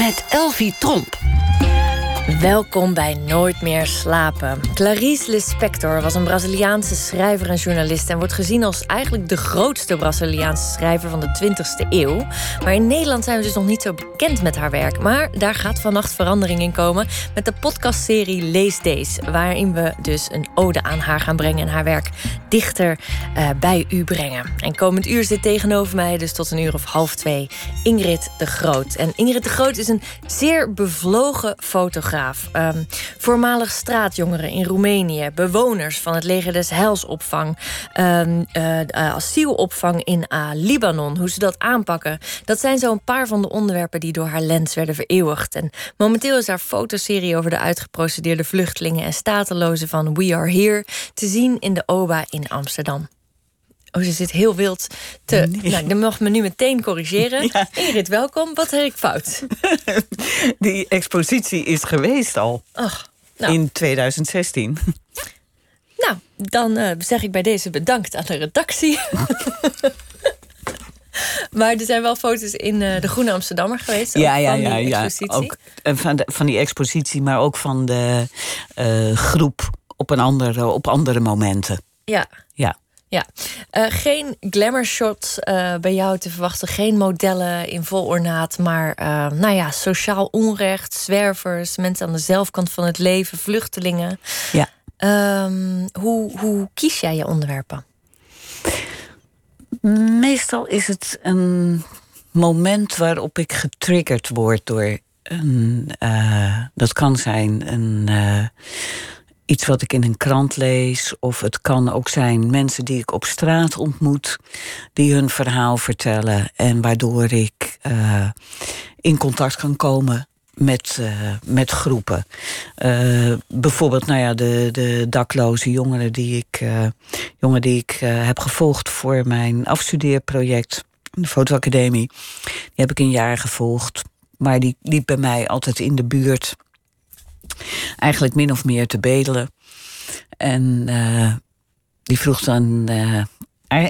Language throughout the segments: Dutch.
met Elvie Tromp. Welkom bij Nooit meer slapen. Clarice Lispector was een Braziliaanse schrijver en journalist en wordt gezien als eigenlijk de grootste Braziliaanse schrijver van de 20e eeuw. Maar in Nederland zijn we dus nog niet zo bekend met haar werk. Maar daar gaat vannacht verandering in komen met de podcastserie Lees Days, waarin we dus een ode aan haar gaan brengen en haar werk dichter uh, bij u brengen. En komend uur zit tegenover mij, dus tot een uur of half twee, Ingrid de Groot. En Ingrid de Groot is een zeer bevlogen fotograaf Um, voormalig straatjongeren in Roemenië, bewoners van het leger des Heilsopvang, um, uh, asielopvang in uh, Libanon, hoe ze dat aanpakken. Dat zijn zo een paar van de onderwerpen die door haar lens werden vereeuwigd. En momenteel is haar fotoserie over de uitgeprocedeerde vluchtelingen en statelozen van We Are Here te zien in de OBA in Amsterdam. Oh, ze zit heel wild te. Nee. Nou, dan mag me nu meteen corrigeren. Ja. Ingrid, welkom. Wat heb ik fout? Die expositie is geweest al. Ach, nou. In 2016. Nou, dan uh, zeg ik bij deze bedankt aan de redactie. maar er zijn wel foto's in uh, de Groene Amsterdammer geweest. Ja, ja, ja, ja. Ook eh, van, de, van die expositie, maar ook van de uh, groep op, een andere, op andere momenten. Ja. Ja. Ja, uh, geen glamour shots uh, bij jou te verwachten. Geen modellen in vol ornaat. Maar uh, nou ja, sociaal onrecht, zwervers, mensen aan de zelfkant van het leven, vluchtelingen. Ja. Um, hoe, hoe kies jij je onderwerpen? Meestal is het een moment waarop ik getriggerd word door een. dat kan zijn een iets wat ik in een krant lees. Of het kan ook zijn mensen die ik op straat ontmoet, die hun verhaal vertellen. En waardoor ik uh, in contact kan komen met, uh, met groepen. Uh, bijvoorbeeld, nou ja, de, de dakloze jongeren die ik, jongen die ik heb gevolgd voor mijn afstudeerproject, de fotoacademie. Die heb ik een jaar gevolgd. Maar die liep bij mij altijd in de buurt eigenlijk min of meer te bedelen. En uh, die vroeg dan. Uh,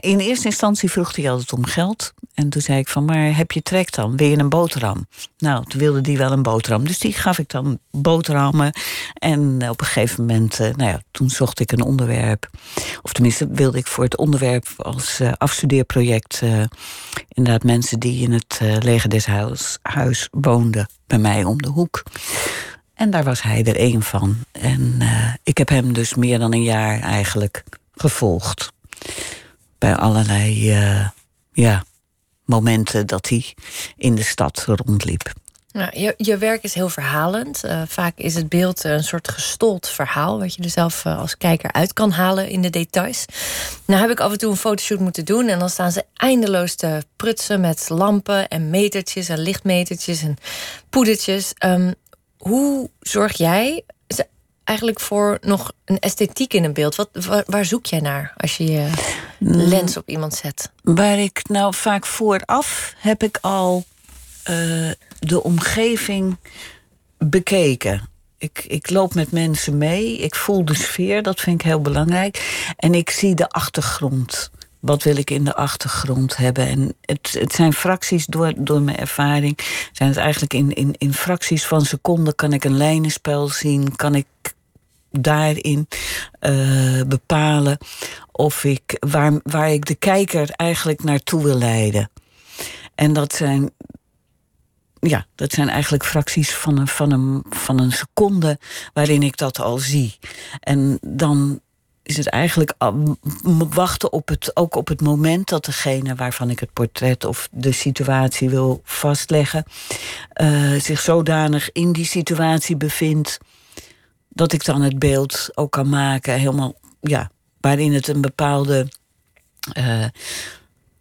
in eerste instantie vroeg hij altijd om geld. En toen zei ik van, maar heb je trek dan? Wil je een boterham? Nou, toen wilde die wel een boterham. Dus die gaf ik dan boterhammen. En op een gegeven moment, uh, nou ja, toen zocht ik een onderwerp. Of tenminste wilde ik voor het onderwerp als uh, afstudeerproject... Uh, inderdaad mensen die in het leger des huis, huis woonden bij mij om de hoek. En daar was hij er één van. En uh, ik heb hem dus meer dan een jaar eigenlijk gevolgd. Bij allerlei uh, ja, momenten dat hij in de stad rondliep. Nou, je, je werk is heel verhalend. Uh, vaak is het beeld een soort gestold verhaal, wat je er zelf als kijker uit kan halen in de details. Nou heb ik af en toe een fotoshoot moeten doen en dan staan ze eindeloos te prutsen met lampen en metertjes en lichtmetertjes en poedertjes. Um, hoe zorg jij eigenlijk voor nog een esthetiek in een beeld? Wat, waar, zoek jij naar als je je mm. lens op iemand zet? Waar ik nou vaak vooraf heb ik al uh, de omgeving bekeken. Ik, ik loop met mensen mee, ik voel de sfeer, dat vind ik heel belangrijk. En ik zie de achtergrond wat wil ik in de achtergrond hebben? En het, het zijn fracties door, door mijn ervaring. Zijn het eigenlijk in, in, in fracties van seconden kan ik een lijnenspel zien. Kan ik daarin uh, bepalen of ik, waar, waar ik de kijker eigenlijk naartoe wil leiden. En dat zijn, ja, dat zijn eigenlijk fracties van een, van, een, van een seconde waarin ik dat al zie. En dan is het eigenlijk wachten op het, ook op het moment dat degene waarvan ik het portret of de situatie wil vastleggen, uh, zich zodanig in die situatie bevindt dat ik dan het beeld ook kan maken, helemaal, ja, waarin het een bepaalde, uh,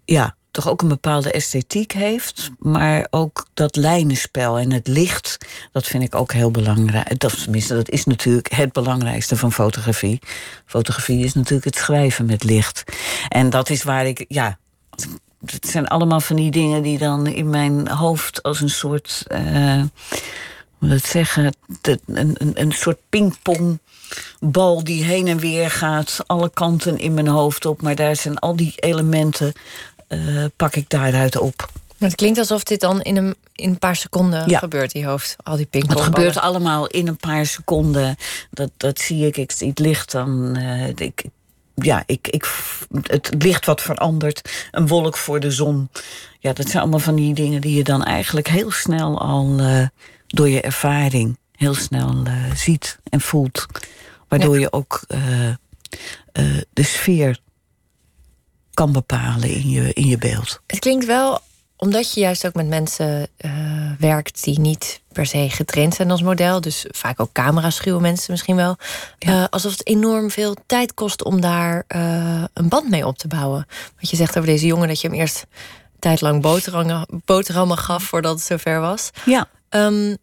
ja, toch ook een bepaalde esthetiek heeft. Maar ook dat lijnenspel en het licht, dat vind ik ook heel belangrijk. Dat, tenminste, dat is natuurlijk het belangrijkste van fotografie. Fotografie is natuurlijk het schrijven met licht. En dat is waar ik, ja. Het zijn allemaal van die dingen die dan in mijn hoofd als een soort. Uh, hoe dat zeggen? een, een, een soort pingpongbal die heen en weer gaat, alle kanten in mijn hoofd op. Maar daar zijn al die elementen uh, pak ik daaruit op. het klinkt alsof dit dan in een, in een paar seconden gebeurt, die hoofd. Al die pingpongballen. Het gebeurt allemaal in een paar seconden. Dat, dat zie ik. Ik zie het licht dan. Uh, ik, ja, ik, ik, het licht wat verandert. Een wolk voor de zon. Ja, dat zijn allemaal van die dingen die je dan eigenlijk heel snel al uh, door je ervaring heel snel uh, ziet en voelt. Waardoor je ook de sfeer kan bepalen in je, in je beeld. Het klinkt wel omdat je juist ook met mensen uh, werkt die niet per se getraind zijn als model, dus vaak ook camera-schuwe mensen misschien wel, uh, alsof het enorm veel tijd kost om daar uh, een band mee op te bouwen. Wat je zegt over deze jongen dat je hem eerst een tijd lang boterhammen, boterhammen gaf voordat het zover was. Ja. Um,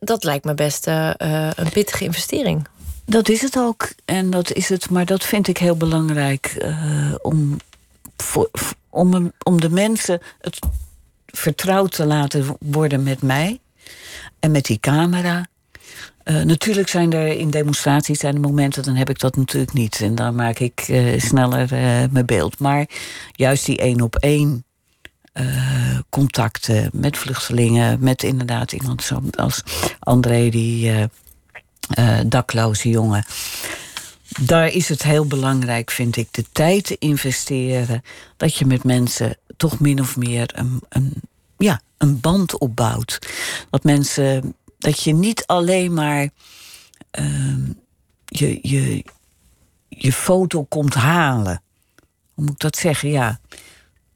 dat lijkt me best een pittige investering. Dat is het ook. En dat is het, maar dat vind ik heel belangrijk om voor, om, om de mensen het vertrouwd te laten worden met mij en met die camera. Uh, natuurlijk zijn er in demonstraties zijn er momenten, dan heb ik dat natuurlijk niet. En dan maak ik uh, sneller mijn beeld. Maar juist die één op één contacten met vluchtelingen, met inderdaad iemand zoals André, die dakloze jongen daar is het heel belangrijk, vind ik, de tijd te investeren. Dat je met mensen toch min of meer een, een, ja, een band opbouwt. Dat mensen, dat je niet alleen maar uh, je, je, je foto komt halen. Hoe moet ik dat zeggen? Ja.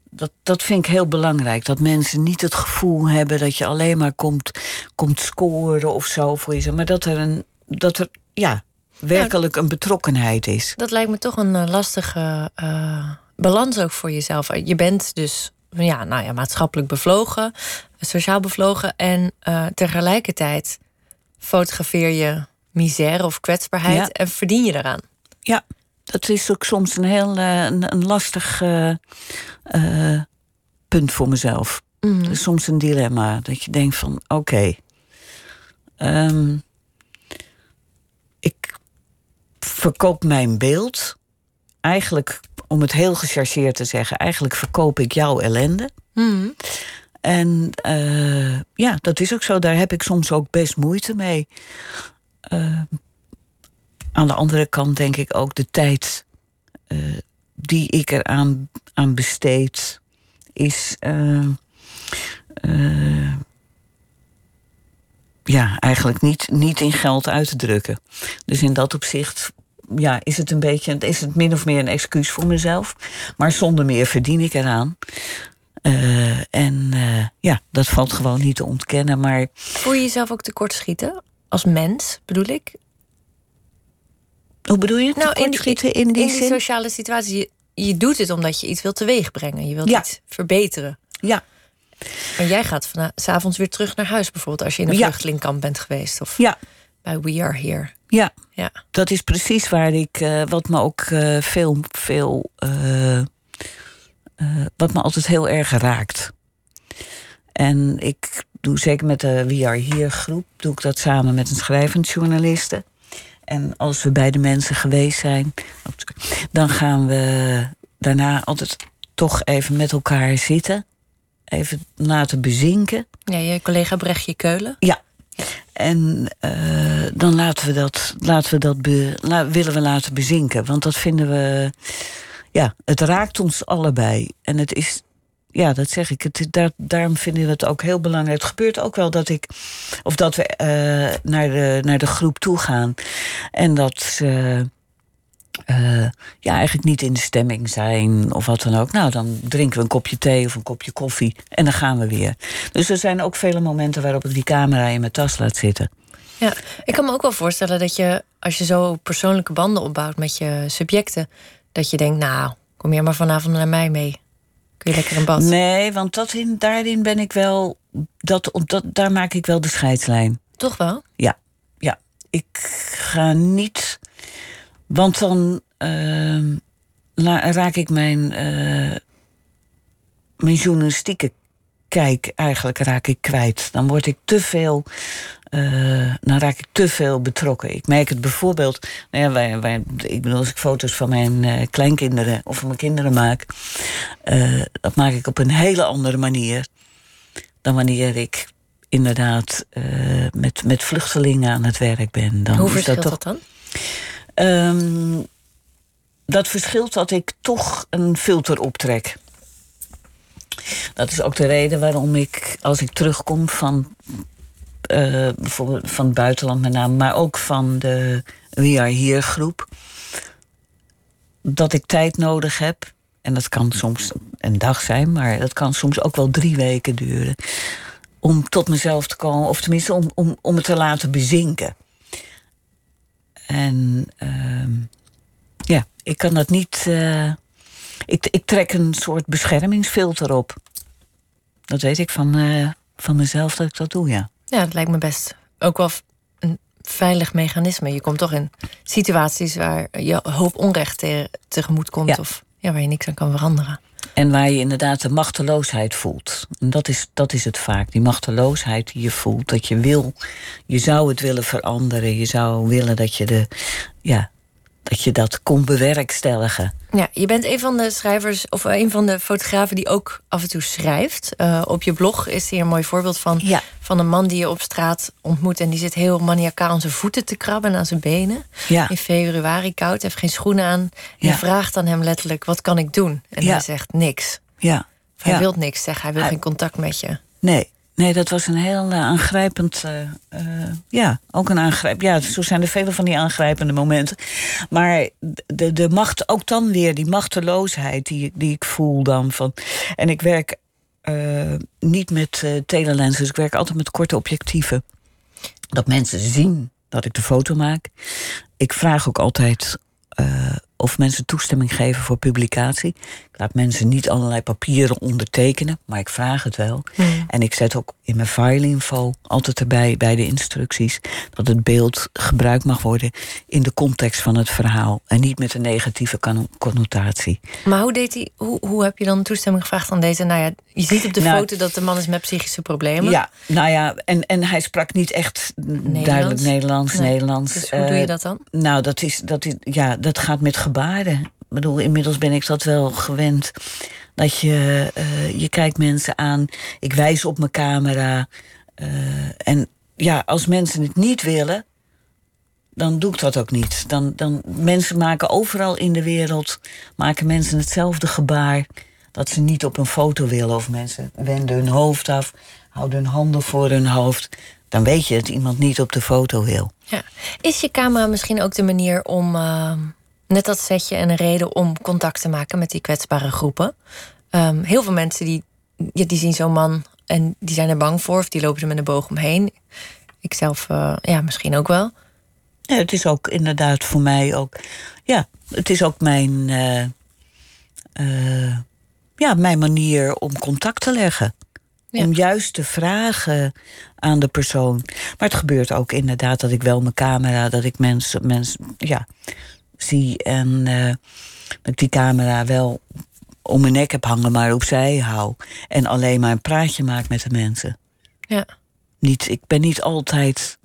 Dat, dat vind ik heel belangrijk. Dat mensen niet het gevoel hebben dat je alleen maar komt, komt scoren of zo voor je. Maar dat er een. Dat er, ja, werkelijk een betrokkenheid is. Dat lijkt me toch een uh, lastige uh, balans ook voor jezelf. Je bent dus ja, nou ja, maatschappelijk bevlogen, sociaal bevlogen en uh, tegelijkertijd fotografeer je misère of kwetsbaarheid ja. en verdien je eraan. Ja, dat is ook soms een heel een, een lastig punt voor mezelf. Mm -hmm. soms een dilemma dat je denkt van oké. Okay, um, ik verkoop mijn beeld. Eigenlijk, om het heel gechargeerd te zeggen, eigenlijk verkoop ik jouw ellende. Mm. En uh, ja, dat is ook zo. Daar heb ik soms ook best moeite mee. Uh, aan de andere kant denk ik ook de tijd uh, die ik eraan aan besteed, is ja, eigenlijk niet, niet in geld uit te drukken. Dus in dat opzicht ja, is het een beetje, is het min of meer een excuus voor mezelf. Maar zonder meer verdien ik eraan. Uh, en uh, ja, dat valt gewoon niet te ontkennen. Maar... Voel je jezelf ook tekortschieten? Als mens, bedoel ik? Hoe bedoel je? Nou, in, in, in, die, in die sociale situatie. Je, je, doet het omdat je iets wilt teweegbrengen. Je wilt ja. iets verbeteren. Ja. En jij gaat s'avonds weer terug naar huis, bijvoorbeeld, als je in een ja. vluchtelingkamp bent geweest. Of ja. Bij We Are Here. Ja, ja. dat is precies waar ik, uh, wat me ook uh, veel, veel uh, wat me altijd heel erg raakt. En ik doe zeker met de We Are Here groep, doe ik dat samen met een schrijvend journaliste. En als we bij de mensen geweest zijn, dan gaan we daarna altijd toch even met elkaar zitten even laten bezinken. Ja, je collega Brechtje Keulen. Ja. En uh, dan laten we dat, laten we dat be, willen we laten bezinken. Want dat vinden we. Ja, het raakt ons allebei. En het is. Ja, dat zeg ik. Het, daar, daarom vinden we het ook heel belangrijk. Het gebeurt ook wel dat ik. Of dat we uh, naar, de, naar de groep toe gaan. En dat uh, ja, eigenlijk niet in de stemming zijn of wat dan ook. Nou, dan drinken we een kopje thee of een kopje koffie en dan gaan we weer. Dus er zijn ook vele momenten waarop ik die camera in mijn tas laat zitten. Ja, ik kan me ook wel voorstellen dat je, als je zo persoonlijke banden opbouwt met je subjecten, dat je denkt, nou, kom je maar vanavond naar mij mee. Kun je lekker een bad? Nee, want dat in, daarin ben ik wel, dat, dat, daar maak ik wel de scheidslijn. Toch wel? Ja, ja. Ik ga niet want dan uh, raak ik mijn, uh, mijn journalistieke kijk eigenlijk raak ik kwijt. Dan word ik te veel uh, dan raak ik te veel betrokken. Ik merk het bijvoorbeeld, nou ja, wij, wij, ik bedoel, als ik foto's van mijn uh, kleinkinderen of van mijn kinderen maak, uh, dat maak ik op een hele andere manier dan wanneer ik inderdaad met, met vluchtelingen aan het werk ben. Dan Hoe verschilt dat, toch, dat dan? Um, dat verschilt dat ik toch een filter optrek. Dat is ook de reden waarom ik, als ik terugkom van uh, bijvoorbeeld van het buitenland met name, maar ook van de We Are Here groep, dat ik tijd nodig heb. En dat kan soms een dag zijn, maar dat kan soms ook wel drie weken duren. Om tot mezelf te komen, of tenminste om, om, om het te laten bezinken. En uh, ja, ik kan dat niet. Uh, ik, ik trek een soort beschermingsfilter op. Dat weet ik van, uh, van mezelf dat ik dat doe, ja. Ja, dat lijkt me best ook wel een veilig mechanisme. Je komt toch in situaties waar je hoop onrecht te, tegemoet komt... of ja, waar je niks aan kan veranderen. En waar je inderdaad de machteloosheid voelt. En dat is, dat is het vaak, die machteloosheid die je voelt. Dat je wil, je zou het willen veranderen. Je zou willen dat je de, ja, dat je dat kon bewerkstelligen. Ja, je bent een van de schrijvers of een van de fotografen die ook af en toe schrijft. Uh, op je blog is hier een mooi voorbeeld van, ja. van een man die je op straat ontmoet en die zit heel maniacaal aan zijn voeten te krabben en aan zijn benen. Ja. In februari koud, heeft geen schoenen aan. Je Ja. vraagt aan hem letterlijk: wat kan ik doen? En hij zegt niks. Ja. Hij wil niks zeggen, hij wil Hij- geen contact met je. Nee. Nee, dat was een heel eh, aangrijpend. eh, eh, ja, ook een aangrijp. Ja, zo zijn er vele van die aangrijpende momenten. Maar de, de macht, ook dan weer, die machteloosheid die, die ik voel dan van. En ik werk niet met telelenses, ik werk altijd met korte objectieven. Dat mensen zien dat ik de foto maak. Ik vraag ook altijd of mensen toestemming geven voor publicatie. Ik laat mensen niet allerlei papieren ondertekenen, maar ik vraag het wel. En ik zet ook in mijn file-info altijd erbij bij de instructies dat het beeld gebruikt mag worden in de context van het verhaal en niet met een negatieve connotatie. Maar hoe, deed hij, hoe, hoe heb je dan toestemming gevraagd aan deze? Nou ja, je ziet op de Nou, foto dat de man is met psychische problemen. Ja, nou ja, en, en hij sprak niet echt duidelijk Nederlands. Nee. Nederlands. Dus hoe doe je Eh, dat dan? Nou, dat, is, dat, is, ja, dat gaat met gebaren. Ik bedoel, inmiddels ben ik dat wel gewend. Dat je, eh, je kijkt mensen aan. Ik wijs op mijn camera. eh, en ja, als mensen het niet willen, dan doe ik dat ook niet. Dan, dan, mensen maken overal in de wereld maken mensen hetzelfde gebaar. Dat ze niet op een foto willen. Of mensen wenden hun hoofd af, houden hun handen voor hun hoofd. Dan weet je dat iemand niet op de foto wil. Ja. Is je camera misschien ook de manier om, eh, net dat setje en een reden om contact te maken met die kwetsbare groepen? Ehm, heel veel mensen die, ja, die zien zo'n man en die zijn er bang voor, of die lopen er met een boog omheen. Ik zelf, eh, ja, misschien ook wel. Ja, het is ook inderdaad voor mij ook. Ja, het is ook mijn. eh, eh, ja, mijn manier om contact te leggen. Ja. Om juist te vragen aan de persoon. Maar het gebeurt ook inderdaad dat ik wel mijn camera, dat ik mensen, mensen ja, zie en eh, dat ik die camera wel om mijn nek heb hangen, maar opzij hou. En alleen maar een praatje maak met de mensen. Ja. Niet, ik ben niet altijd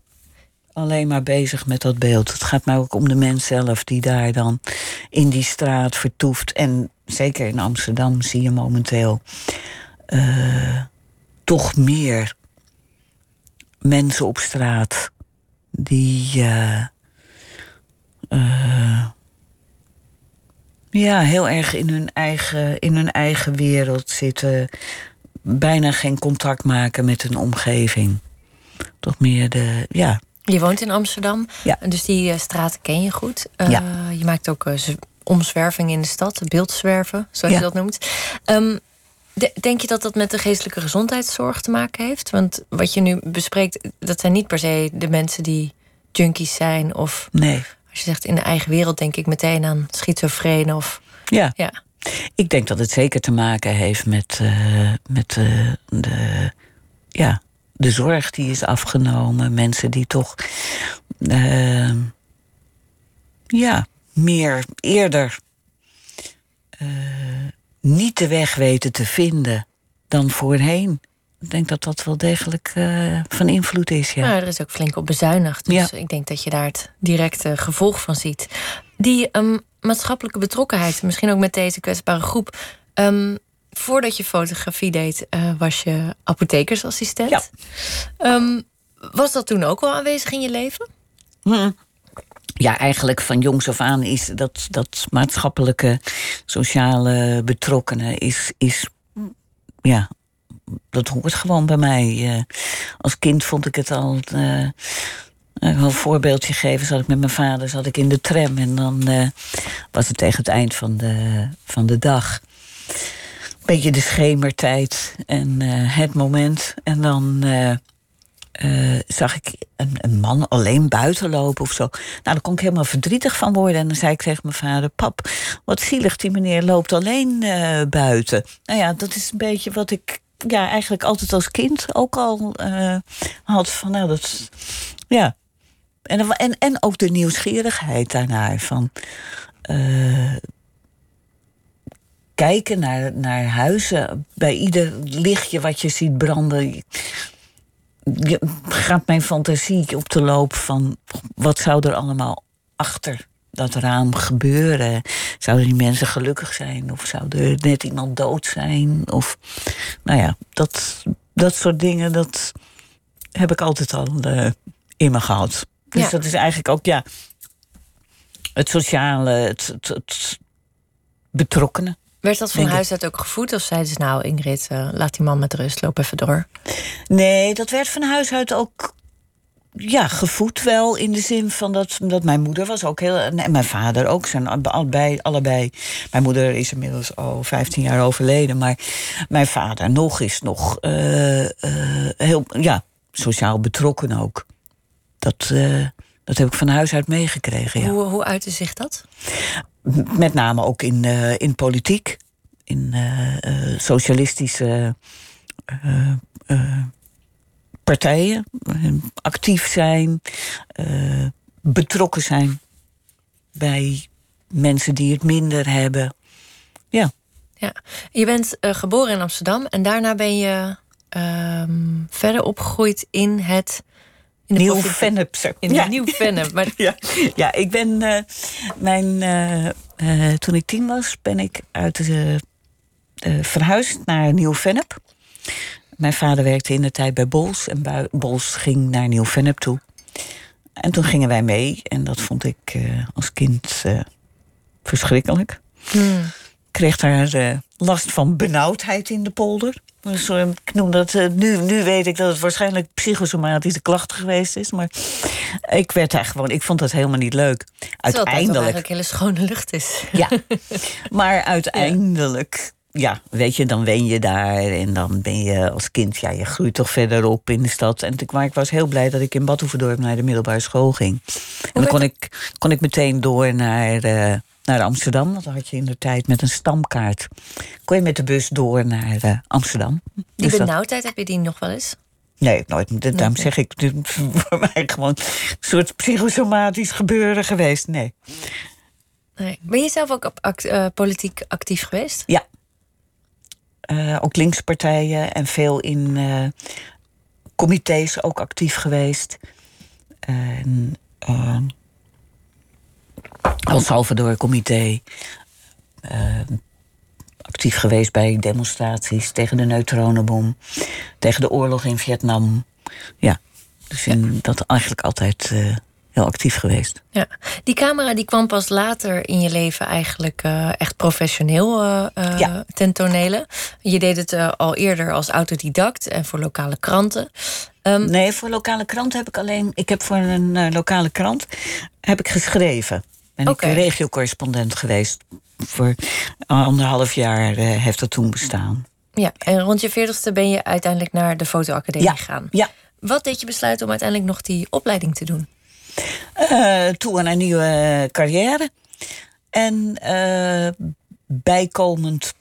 alleen maar bezig met dat beeld. Het gaat mij ook om de mens zelf die daar dan in die straat vertoeft. En zeker in Amsterdam zie je momenteel eh, toch meer mensen op straat die eh, eh, ja, heel erg in hun, eigen, in hun eigen wereld zitten. Bijna geen contact maken met hun omgeving. Toch meer de, ja, Je woont in Amsterdam, Ja. dus die eh, straten ken je goed. Eh, Ja. Je maakt ook eh, z- omzwerving in de stad, beeldzwerven, zoals Ja. je dat noemt. Ehm, de- denk je dat dat met de geestelijke gezondheidszorg te maken heeft? Want wat je nu bespreekt, dat zijn niet per se de mensen die junkies zijn. Of nee. Als je zegt in de eigen wereld, denk ik meteen aan schizofrenen. Of, Ja, ja. ik denk dat het zeker te maken heeft met, eh, met eh, de, ja, de zorg die is afgenomen. Mensen die toch eh, ja, meer eerder niet de weg weten te vinden dan voorheen. Ik denk dat dat wel degelijk uh, van invloed is. Ja. Nou, er is ook flink op bezuinigd. Dus ja. ik denk dat je daar het directe gevolg van ziet. Die um, maatschappelijke betrokkenheid, misschien ook met deze kwetsbare groep. Um, voordat je fotografie deed, uh, was je apothekersassistent. Ja. Um, was dat toen ook al aanwezig in je leven? Hm. Ja, eigenlijk van jongs af aan is dat, dat maatschappelijke, sociale betrokkenen is, is ja, dat hoort gewoon bij mij. Uh, als kind vond ik het al. Uh, een voorbeeldje geven. Zat ik met mijn vader zat ik in de tram. En dan uh, was het tegen het eind van de, van de dag. Beetje de schemertijd en het moment. En dan zag ik een, een, man alleen buiten lopen of zo. Nou, daar kon ik helemaal verdrietig van worden. En dan zei ik tegen mijn vader: Pap, wat zielig, die meneer loopt alleen buiten. Nou ja, dat is een beetje wat ik ja, eigenlijk altijd als kind ook al uh, had. Van, nou, dat, ja. En, en, en ook de nieuwsgierigheid daarnaar. Van, kijken naar, naar huizen. Bij ieder lichtje wat je ziet branden gaat mijn fantasie op de loop van wat zou er allemaal achter dat raam gebeuren? Zouden die mensen gelukkig zijn? Of zou er net iemand dood zijn? Of nou ja, dat, dat soort dingen, dat heb ik altijd al uh, in me gehad. Dus dat is eigenlijk ook, ja, het sociale, het, het, het betrokkenen. Werd dat van huis uit ook gevoed? Of zeiden ze nou, Ingrid, uh, laat die man met rust, loop even door? Nee, dat werd van huis uit ook ja, gevoed wel. In de zin van dat, dat mijn moeder was ook heel. En mijn vader ook. Zijn allebei, allebei. Mijn moeder is inmiddels al 15 jaar overleden. Maar mijn vader nog is nog uh, uh, heel ja, sociaal betrokken ook. Dat, uh, dat heb ik van huis uit meegekregen. Ja. Hoe, hoe uitte zich dat? met name ook in, in politiek, in uh, socialistische partijen, actief zijn, betrokken zijn bij mensen die het minder hebben. Ja. ja. Je bent geboren in Amsterdam en daarna ben je ehm, verder opgegroeid in het Nieuw-Vennep. In ja. Nieuw-Vennep. Maar... ja. ja, ik ben... Mijn, toen ik tien was, ben ik uit de, verhuisd naar Nieuw-Vennep. Mijn vader werkte in de tijd bij Bols. En Bols ging naar Nieuw-Vennep toe. En toen gingen wij mee. En dat vond ik als kind verschrikkelijk. Hmm. Ik kreeg daar last van benauwdheid in de polder. Sorry, ik noem dat, nu, nu weet ik dat het waarschijnlijk psychosomatische klachten geweest is. Maar ik werd daar gewoon, ik vond dat helemaal niet leuk. Uiteindelijk. het eigenlijk hele schone lucht is. Ja, maar uiteindelijk. Ja. weet je, dan wen je daar en dan ben je als kind, ja, je groeit toch verder op in de stad. En maar ik was heel blij dat ik in Badhoevedorp naar de middelbare school ging. En dan kon ik, kon ik meteen door naar, uh, naar Amsterdam. Want dan had je in de tijd met een stamkaart. Kon je met de bus door naar uh, Amsterdam. Die dus benauwdheid, heb je die nog wel eens? Nee, nooit. Daarom zeg ik, voor mij gewoon een soort psychosomatisch gebeuren geweest. Nee. nee. Ben je zelf ook op act, uh, politiek actief geweest? Ja. Uh, ook linkspartijen en veel in uh, comité's ook actief geweest. En, El Salvador-comité. Uh, actief geweest bij demonstraties tegen de neutronenbom, tegen de oorlog in Vietnam. Ja, dus in, dat eigenlijk altijd uh, heel actief geweest. Ja, die camera die kwam pas later in je leven eigenlijk uh, echt professioneel ja. ten tonele. Je deed het al eerder als autodidact en voor lokale kranten. Um, nee, voor lokale kranten heb ik alleen. Ik heb voor een lokale krant heb ik geschreven ben okay. ik regiocorrespondent geweest. Voor anderhalf jaar uh, heeft dat toen bestaan. Ja, en rond je veertigste ben je uiteindelijk naar de fotoacademie gegaan. Ja. Wat deed je besluiten om uiteindelijk nog die opleiding te doen? Uh, toe aan een nieuwe carrière. En uh, bijkomend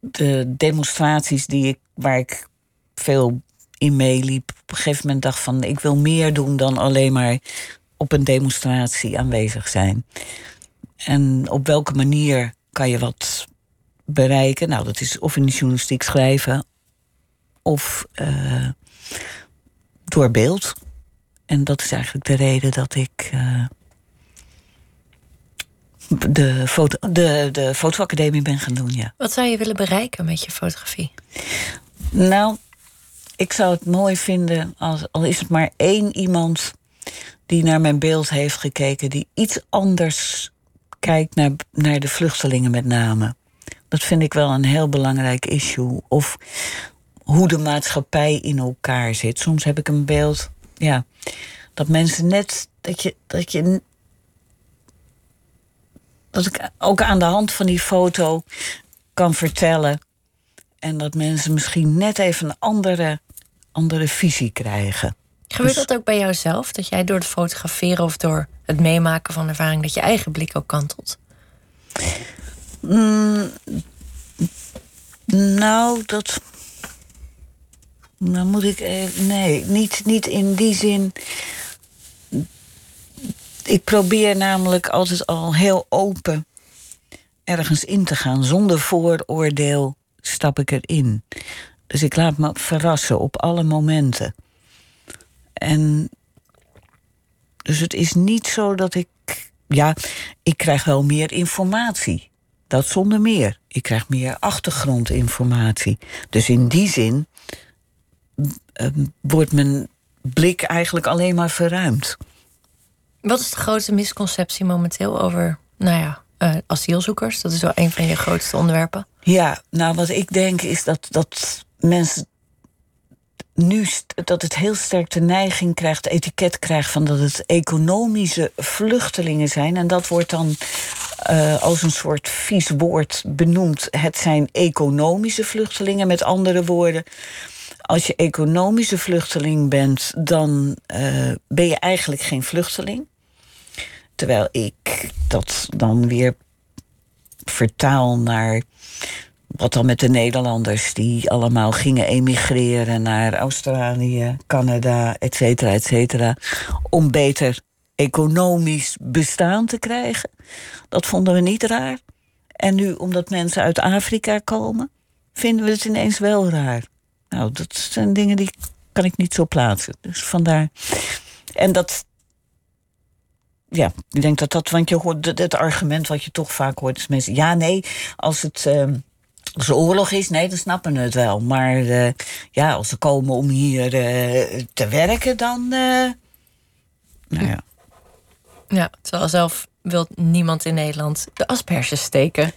de demonstraties die ik, waar ik veel in meeliep. Op een gegeven moment dacht van ik wil meer doen dan alleen maar op een demonstratie aanwezig zijn. En op welke manier kan je wat bereiken? Nou, dat is of in de journalistiek schrijven, of door beeld. En dat is eigenlijk de reden dat ik de, foto, de, de fotoacademie ben gaan doen, ja. Wat zou je willen bereiken met je fotografie? Nou, ik zou het mooi vinden als al is het maar één iemand die naar mijn beeld heeft gekeken, die iets anders kijkt naar, naar de vluchtelingen met name. Dat vind ik wel een heel belangrijk issue. Of hoe de maatschappij in elkaar zit. Soms heb ik een beeld, ja, dat mensen net dat je, dat je dat ik ook aan de hand van die foto kan vertellen. En dat mensen misschien net even een andere, andere visie krijgen. Gebeurt dus- dat ook bij jouzelf? Dat jij door het fotograferen of door het meemaken van ervaring, dat je eigen blik ook kantelt? Mm, nou, dat. Nou moet ik. Nee, niet, niet in die zin ik probeer namelijk altijd al heel open ergens in te gaan. Zonder vooroordeel stap ik erin. Dus ik laat me verrassen op alle momenten. En dus het is niet zo dat ik. Ja, ik krijg wel meer informatie. Dat zonder meer. Ik krijg meer achtergrondinformatie. Dus in die zin wordt mijn blik eigenlijk alleen maar verruimd. Wat is de grootste misconceptie momenteel over, nou ja, uh, asielzoekers? Dat is wel een van je grootste onderwerpen. Ja, nou wat ik denk is dat, dat mensen nu dat het heel sterk de neiging krijgt, de etiket krijgt van dat het economische vluchtelingen zijn. En dat wordt dan uh, als een soort vies woord benoemd. Het zijn economische vluchtelingen, met andere woorden. Als je economische vluchteling bent, dan uh, ben je eigenlijk geen vluchteling. Terwijl ik dat dan weer vertaal naar wat dan met de Nederlanders die allemaal gingen emigreren naar Australië, Canada, et cetera, et cetera, om beter economisch bestaan te krijgen. Dat vonden we niet raar. En nu, omdat mensen uit Afrika komen, vinden we het ineens wel raar. Nou, dat zijn dingen die kan ik niet zo plaatsen. Dus vandaar. En dat, ja, ik denk dat dat, want je hoort het argument wat je toch vaak hoort, is mensen, ja, nee, als het. Uh, als oorlog is, nee, dan snappen we het wel. Maar uh, ja, als ze komen om hier uh, te werken, dan. Uh, nou ja. Ja, terwijl zelf wil niemand in Nederland de asperges steken.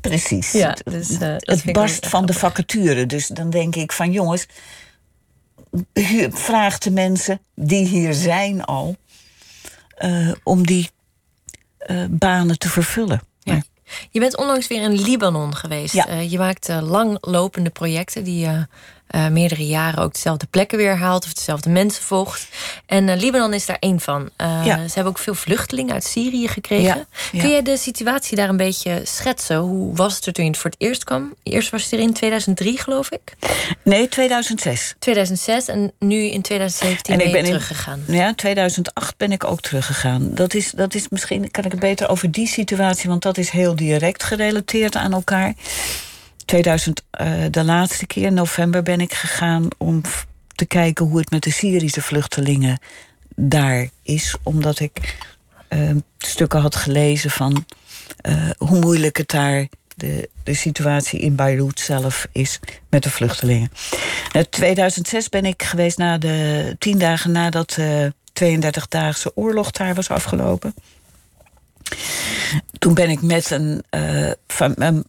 Precies. Ja, dus, het barst van de vacature. Dus dan denk ik van jongens, vraag de mensen die hier zijn al uh, om die uh, banen te vervullen. Ja. Je bent onlangs weer in Libanon geweest. Ja. Je maakt langlopende projecten die uh, meerdere jaren ook dezelfde plekken weer haalt of dezelfde mensen volgt. En uh, Libanon is daar één van. Uh, Ze hebben ook veel vluchtelingen uit Syrië gekregen. Kun je de situatie daar een beetje schetsen? Hoe was het er toen je het voor het eerst kwam? Eerst was het er in 2003, geloof ik? Nee, 2006. 2006 en nu in 2017 en ben ik ben teruggegaan. In, ja, 2008 ben ik ook teruggegaan. Dat is, dat is misschien, kan ik het beter over die situatie, want dat is heel direct gerelateerd aan elkaar. 2000, uh, eh, de laatste keer, november, ben ik gegaan om te kijken hoe het met de Syrische vluchtelingen daar is. Omdat ik uh, stukken had gelezen van uh, hoe moeilijk het daar de, de situatie in Beirut zelf is met de vluchtelingen. In 2006 ben ik geweest na de tien dagen nadat de 32-daagse oorlog daar was afgelopen. Toen ben ik met een, van, een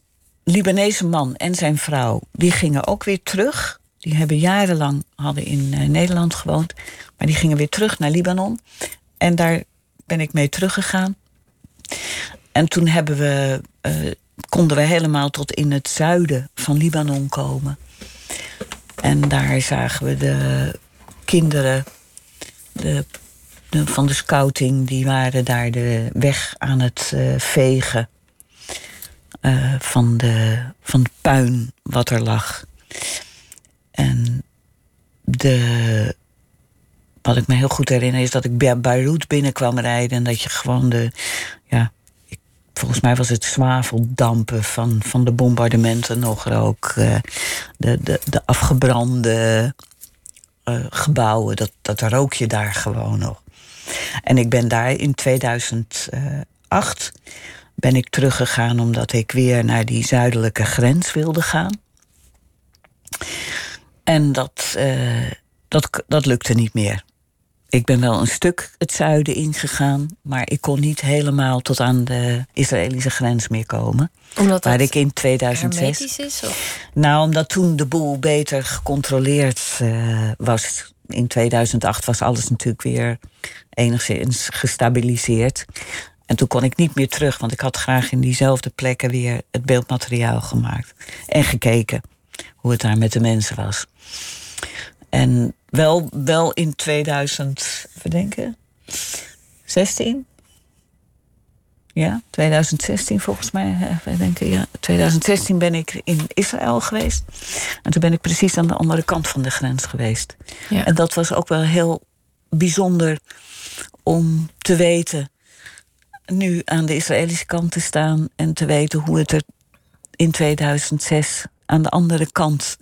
Libanese man en zijn vrouw, die gingen ook weer terug. Die hebben jarenlang hadden in uh, Nederland gewoond. Maar die gingen weer terug naar Libanon. En daar ben ik mee teruggegaan. En toen hebben we, uh, konden we helemaal tot in het zuiden van Libanon komen. En daar zagen we de kinderen de, de, van de scouting, die waren daar de weg aan het uh, vegen. Uh, van, de, van het puin wat er lag. En de, wat ik me heel goed herinner is dat ik bij Beirut binnenkwam rijden en dat je gewoon de. Ja, ik volgens mij was het zwaveldampen van, van de bombardementen nog rook. Uh, de, de, de afgebrande uh, gebouwen, dat, dat rook je daar gewoon nog. En ik ben daar in 2008 ben ik teruggegaan omdat ik weer naar die zuidelijke grens wilde gaan. En dat, uh, dat, dat lukte niet meer. Ik ben wel een stuk het zuiden ingegaan, maar ik kon niet helemaal tot aan de Israëlische grens meer komen. Omdat waar ik in 2006. is? Of? Nou, omdat toen de boel beter gecontroleerd uh, was. In 2008 was alles natuurlijk weer enigszins gestabiliseerd. En toen kon ik niet meer terug, want ik had graag in diezelfde plekken weer het beeldmateriaal gemaakt. En gekeken hoe het daar met de mensen was. En wel, wel in 2000, verdenken, 16? Ja, 2016 volgens mij. Denken, ja. 2016 ben ik in Israël geweest. En toen ben ik precies aan de andere kant van de grens geweest. Ja. En dat was ook wel heel bijzonder om te weten. Nu aan de Israëlische kant te staan en te weten hoe het er in 2006 aan de andere kant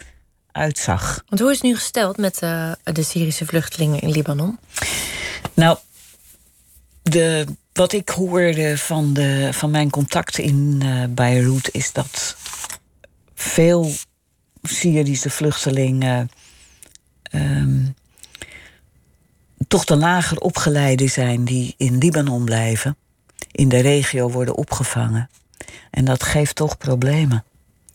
uitzag. Want hoe is het nu gesteld met uh, de Syrische vluchtelingen in Libanon? Nou, de, wat ik hoorde van, de, van mijn contacten in uh, Beirut is dat veel Syrische vluchtelingen um, toch de lager opgeleide zijn die in Libanon blijven, in de regio worden opgevangen. En dat geeft toch problemen.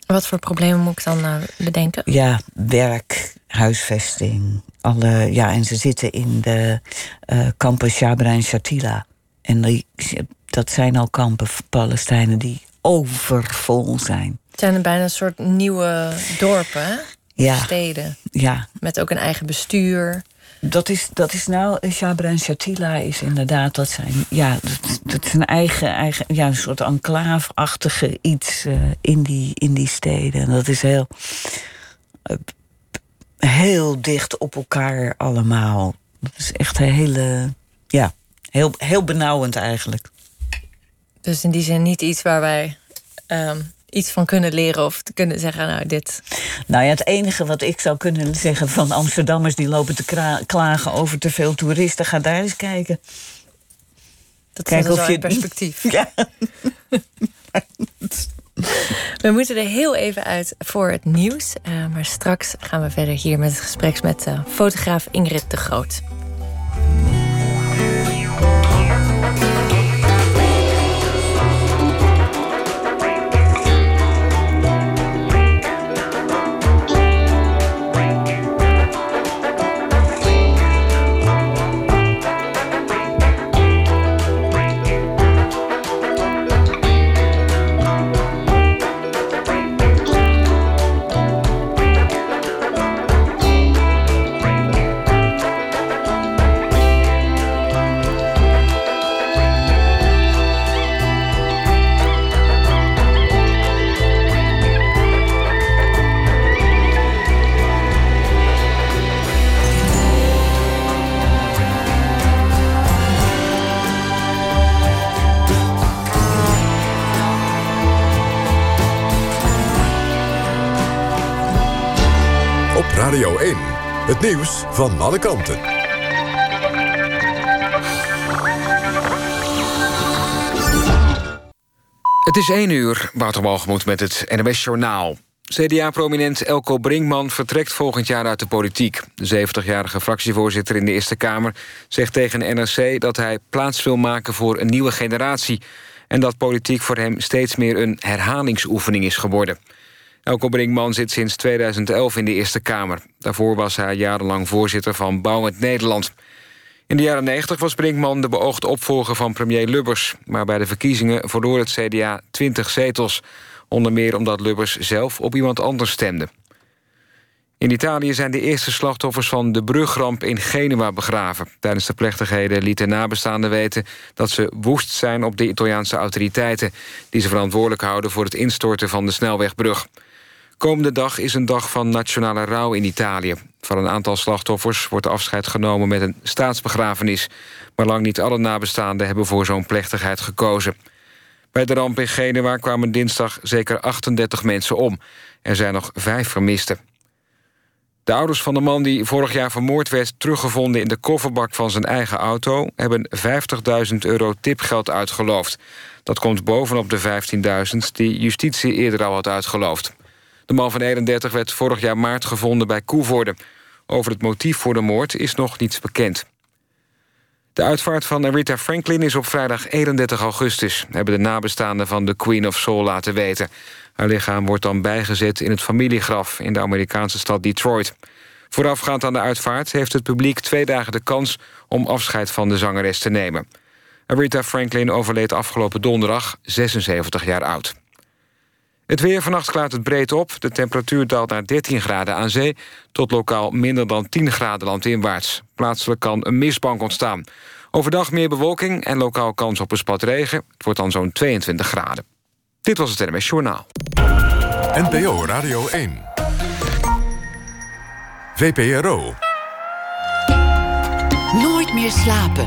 Wat voor problemen moet ik dan uh, bedenken? Ja, werk, huisvesting. Alle, ja, en ze zitten in de uh, kampen Shabra en Shatila. En die, dat zijn al kampen Palestijnen die overvol zijn. Het zijn er bijna een soort nieuwe dorpen, hè? Ja. Steden. Ja. Met ook een eigen bestuur. Dat is, dat is nou, Shabra en Shatila is inderdaad, dat zijn, ja, dat, dat is een eigen, eigen, ja, een soort enclave-achtige iets uh, in, die, in die steden. En dat is heel, uh, heel dicht op elkaar allemaal. Dat is echt een hele, ja, heel, heel benauwend eigenlijk. Dus in die zin niet iets waar wij um, iets van kunnen leren of te kunnen zeggen, nou dit. Nou ja, het enige wat ik zou kunnen zeggen van Amsterdammers die lopen te klagen over te veel toeristen, ga daar eens kijken. Dat Kijk of je perspectief. Ja. We moeten er heel even uit voor het nieuws. Uh, maar straks gaan we verder hier met het gesprek met uh, fotograaf Ingrid de Groot. Van alle kanten. Het is 1 uur, Wouter met het NWS Journaal. CDA-prominent Elko Brinkman vertrekt volgend jaar uit de politiek. De 70-jarige fractievoorzitter in de Eerste Kamer zegt tegen NRC... dat hij plaats wil maken voor een nieuwe generatie... en dat politiek voor hem steeds meer een herhalingsoefening is geworden. Elko Brinkman zit sinds 2011 in de Eerste Kamer. Daarvoor was hij jarenlang voorzitter van Bouwend Nederland. In de jaren 90 was Brinkman de beoogde opvolger van premier Lubbers... maar bij de verkiezingen verloor het CDA 20 zetels. Onder meer omdat Lubbers zelf op iemand anders stemde. In Italië zijn de eerste slachtoffers van de brugramp in Genua begraven. Tijdens de plechtigheden lieten nabestaanden weten... dat ze woest zijn op de Italiaanse autoriteiten... die ze verantwoordelijk houden voor het instorten van de snelwegbrug. Komende dag is een dag van nationale rouw in Italië. Van een aantal slachtoffers wordt afscheid genomen met een staatsbegrafenis. Maar lang niet alle nabestaanden hebben voor zo'n plechtigheid gekozen. Bij de ramp in Genua kwamen dinsdag zeker 38 mensen om. Er zijn nog vijf vermisten. De ouders van de man die vorig jaar vermoord werd... teruggevonden in de kofferbak van zijn eigen auto... hebben 50.000 euro tipgeld uitgeloofd. Dat komt bovenop de 15.000 die justitie eerder al had uitgeloofd. De man van 31 werd vorig jaar maart gevonden bij Koevoorde. Over het motief voor de moord is nog niets bekend. De uitvaart van Rita Franklin is op vrijdag 31 augustus... hebben de nabestaanden van de Queen of Soul laten weten. Haar lichaam wordt dan bijgezet in het familiegraf... in de Amerikaanse stad Detroit. Voorafgaand aan de uitvaart heeft het publiek twee dagen de kans... om afscheid van de zangeres te nemen. Rita Franklin overleed afgelopen donderdag, 76 jaar oud. Het weer vannacht klaart het breed op. De temperatuur daalt naar 13 graden aan zee... tot lokaal minder dan 10 graden landinwaarts. Plaatselijk kan een mistbank ontstaan. Overdag meer bewolking en lokaal kans op een spat regen. Het wordt dan zo'n 22 graden. Dit was het NMS Journaal. NPO Radio 1. VPRO. Nooit meer slapen.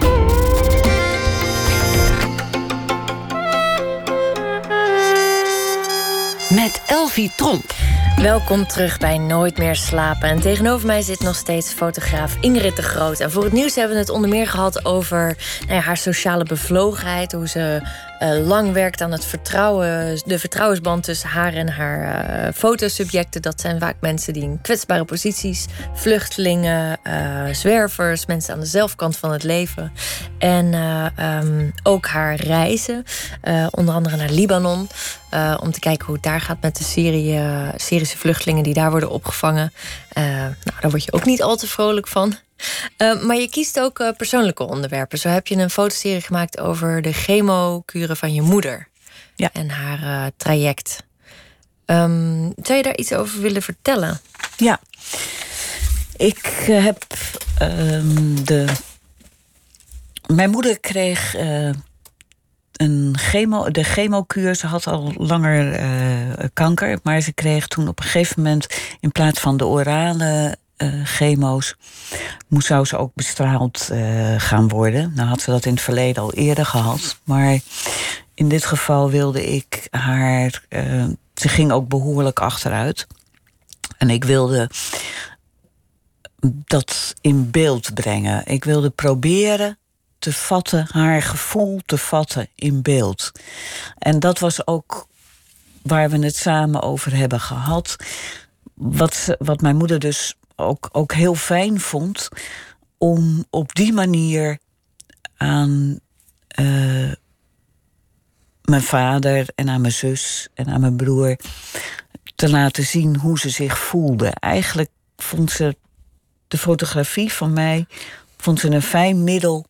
Met Elvie Tromp. Welkom terug bij Nooit meer slapen. En tegenover mij zit nog steeds fotograaf Ingrid de Groot. En voor het nieuws hebben we het onder meer gehad over nou ja, haar sociale bevlogenheid. Hoe ze uh, lang werkt aan het vertrouwen, de vertrouwensband tussen haar en haar uh, fotosubjecten. Dat zijn vaak mensen die in kwetsbare posities, vluchtelingen, uh, zwervers, mensen aan de zelfkant van het leven. En um, ook haar reizen, onder andere naar Libanon. om te kijken hoe het daar gaat met de Syrië, Syrische vluchtelingen die daar worden opgevangen. nou, daar word je ook niet al te vrolijk van. Uh, maar je kiest ook uh, persoonlijke onderwerpen. Zo heb je een fotoserie gemaakt over de chemokuren van je moeder. Ja. En haar uh, traject. Um, zou je daar iets over willen vertellen? Ja. Ik heb um, de. Mijn moeder kreeg een chemo, de chemokuur. Ze had al langer kanker. Maar ze kreeg toen op een gegeven moment. in plaats van de orale chemo's, moest, zou ze ook bestraald uh, gaan worden. Nou had ze dat in het verleden al eerder gehad. Maar in dit geval wilde ik haar. Uh, ze ging ook behoorlijk achteruit. En ik wilde dat in beeld brengen. Ik wilde proberen te vatten, haar gevoel te vatten in beeld. En dat was ook waar we het samen over hebben gehad. Wat, wat mijn moeder dus ook, ook heel fijn vond om op die manier aan uh, mijn vader en aan mijn zus en aan mijn broer te laten zien hoe ze zich voelde. Eigenlijk vond ze de fotografie van mij vond ze een fijn middel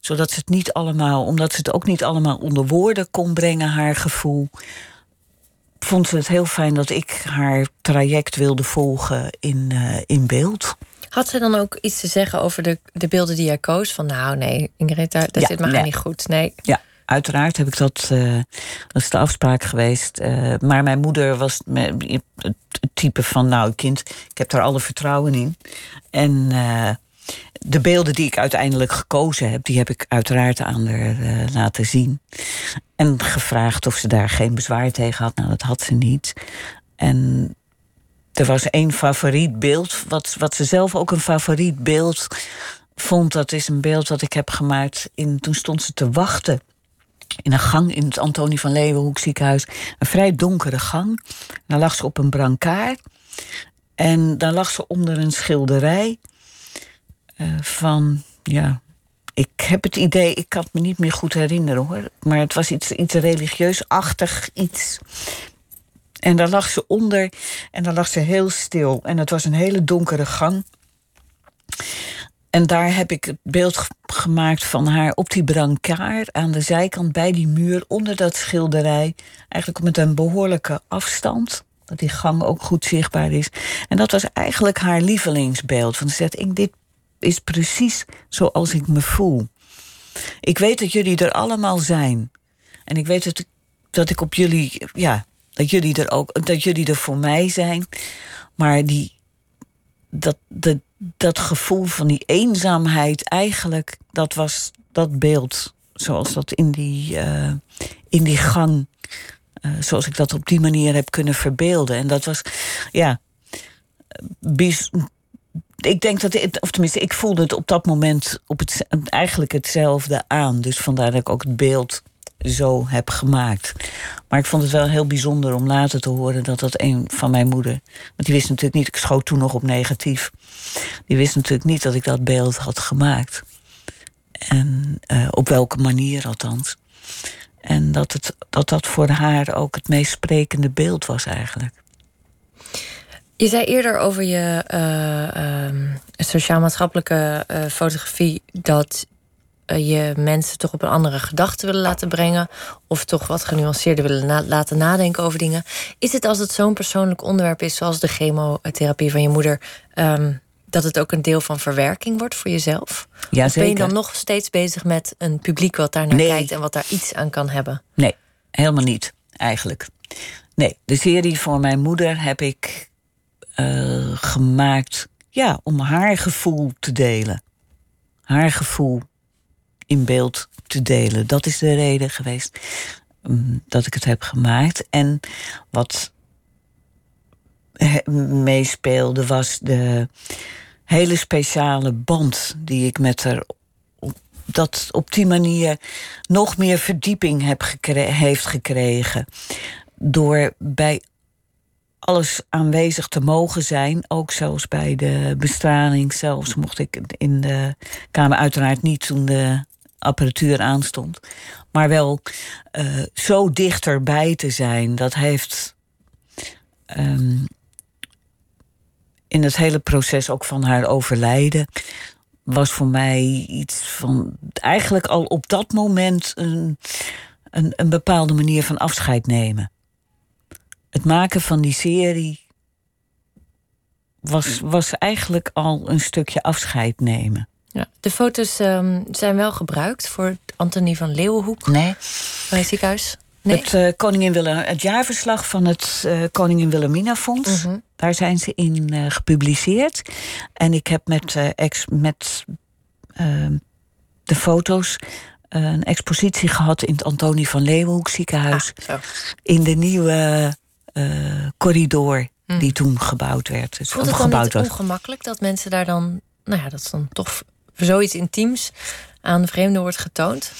zodat ze het niet allemaal, omdat ze het ook niet allemaal onder woorden kon brengen, haar gevoel, vond ze het heel fijn dat ik haar traject wilde volgen in, uh, in beeld. Had ze dan ook iets te zeggen over de, de beelden die jij koos? Van nou nee, Ingrid, daar, daar ja, zit nee. niet goed. Nee. Ja, uiteraard heb ik dat. Uh, dat is de afspraak geweest. Uh, maar mijn moeder was het type van nou kind, ik heb daar alle vertrouwen in. En de beelden die ik uiteindelijk gekozen heb, die heb ik uiteraard aan haar uh, laten zien. En gevraagd of ze daar geen bezwaar tegen had. Nou, dat had ze niet. En er was één favoriet beeld, wat, wat ze zelf ook een favoriet beeld vond. Dat is een beeld dat ik heb gemaakt. In, toen stond ze te wachten in een gang in het Antonie van Leeuwenhoek ziekenhuis. Een vrij donkere gang. Daar lag ze op een brancard. En daar lag ze onder een schilderij uh, van, ja, ik heb het idee, ik kan het me niet meer goed herinneren hoor. Maar het was iets, iets religieus-achtig, iets. En daar lag ze onder en daar lag ze heel stil. En het was een hele donkere gang. En daar heb ik het beeld gemaakt van haar op die brancard aan de zijkant bij die muur onder dat schilderij. Eigenlijk met een behoorlijke afstand. Dat die gang ook goed zichtbaar is. En dat was eigenlijk haar lievelingsbeeld. Van ze zegt, ik, dit is precies zoals ik me voel. Ik weet dat jullie er allemaal zijn. En ik weet dat ik, dat ik op jullie, ja, dat jullie er ook, dat jullie er voor mij zijn. Maar die, dat, dat, dat gevoel van die eenzaamheid, eigenlijk, dat was dat beeld zoals dat in die, uh, in die gang. eh, zoals ik dat op die manier heb kunnen verbeelden. En dat was, ja. Ik denk dat, het, of tenminste, ik voelde het op dat moment op het, eigenlijk hetzelfde aan. Dus vandaar dat ik ook het beeld zo heb gemaakt. Maar ik vond het wel heel bijzonder om later te horen dat dat een van mijn moeder. Want die wist natuurlijk niet, ik schoot toen nog op negatief. Die wist natuurlijk niet dat ik dat beeld had gemaakt. En eh, op welke manier althans. En dat, het, dat dat voor haar ook het meest sprekende beeld was eigenlijk. Je zei eerder over je eh, ehm, sociaal-maatschappelijke eh, fotografie dat eh, je mensen toch op een andere gedachte willen laten brengen. Of toch wat genuanceerder willen na- laten nadenken over dingen. Is het als het zo'n persoonlijk onderwerp is, zoals de chemotherapie van je moeder, ehm, dat het ook een deel van verwerking wordt voor jezelf? Ja, of ben je dan nog steeds bezig met een publiek wat daar naar Nee. kijkt en wat daar iets aan kan hebben? Nee, helemaal niet, eigenlijk. Nee, de serie voor mijn moeder heb ik eh, gemaakt ja, om haar gevoel te delen. Haar gevoel in beeld te delen. Dat is de reden geweest mm, dat ik het heb gemaakt. En wat meespeelde was de hele speciale band die ik met haar dat op die manier nog meer verdieping heb heeft gekregen. Door bij alles aanwezig te mogen zijn. Ook zelfs bij de bestraling. Zelfs mocht ik in de kamer uiteraard niet toen de apparatuur aanstond. Maar wel eh, zo dichterbij te zijn. Dat heeft ehm, in het hele proces ook van haar overlijden was voor mij iets van eigenlijk al op dat moment een, een, een bepaalde manier van afscheid nemen. Het maken van die serie was, was eigenlijk al een stukje afscheid nemen. Ja. De foto's ehm, zijn wel gebruikt voor Antonie van Leeuwenhoek Nee. bij het ziekenhuis. Nee? Het, eh, Koningin Willem, het jaarverslag van het eh, Koningin Wilhelmina Fonds. Mhm. Daar zijn ze in eh, gepubliceerd. En ik heb met, ex, met ehm, de foto's een expositie gehad in het Antonie van Leeuwenhoek ziekenhuis. Ah. In de nieuwe eh, corridor die toen gebouwd werd. Dus, Voelt het dan gebouwd niet was. ongemakkelijk dat mensen daar dan... Nou ja, dat is dan toch zoiets intiems aan vreemden wordt getoond?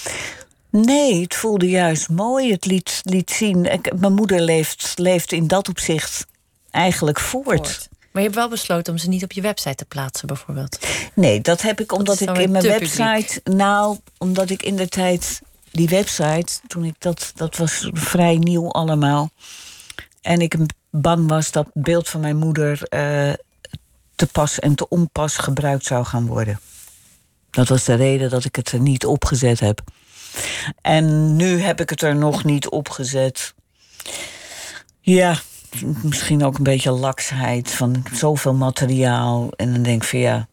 Nee, het voelde juist mooi. Het liet, liet zien. Ik, mijn moeder leeft, leeft in dat opzicht eigenlijk voort. Voort. Maar je hebt wel besloten om ze niet op je website te plaatsen, bijvoorbeeld. Nee, dat heb ik omdat ik in mijn te website. Nou, omdat ik in de tijd. Die website, toen ik dat. Dat was vrij nieuw allemaal. En ik bang was dat het beeld van mijn moeder. eh, te pas en te onpas gebruikt zou gaan worden. Dat was de reden dat ik het er niet opgezet heb. En nu heb ik het er nog niet opgezet. Ja, misschien ook een beetje laksheid van zoveel materiaal. En dan denk ik van ja.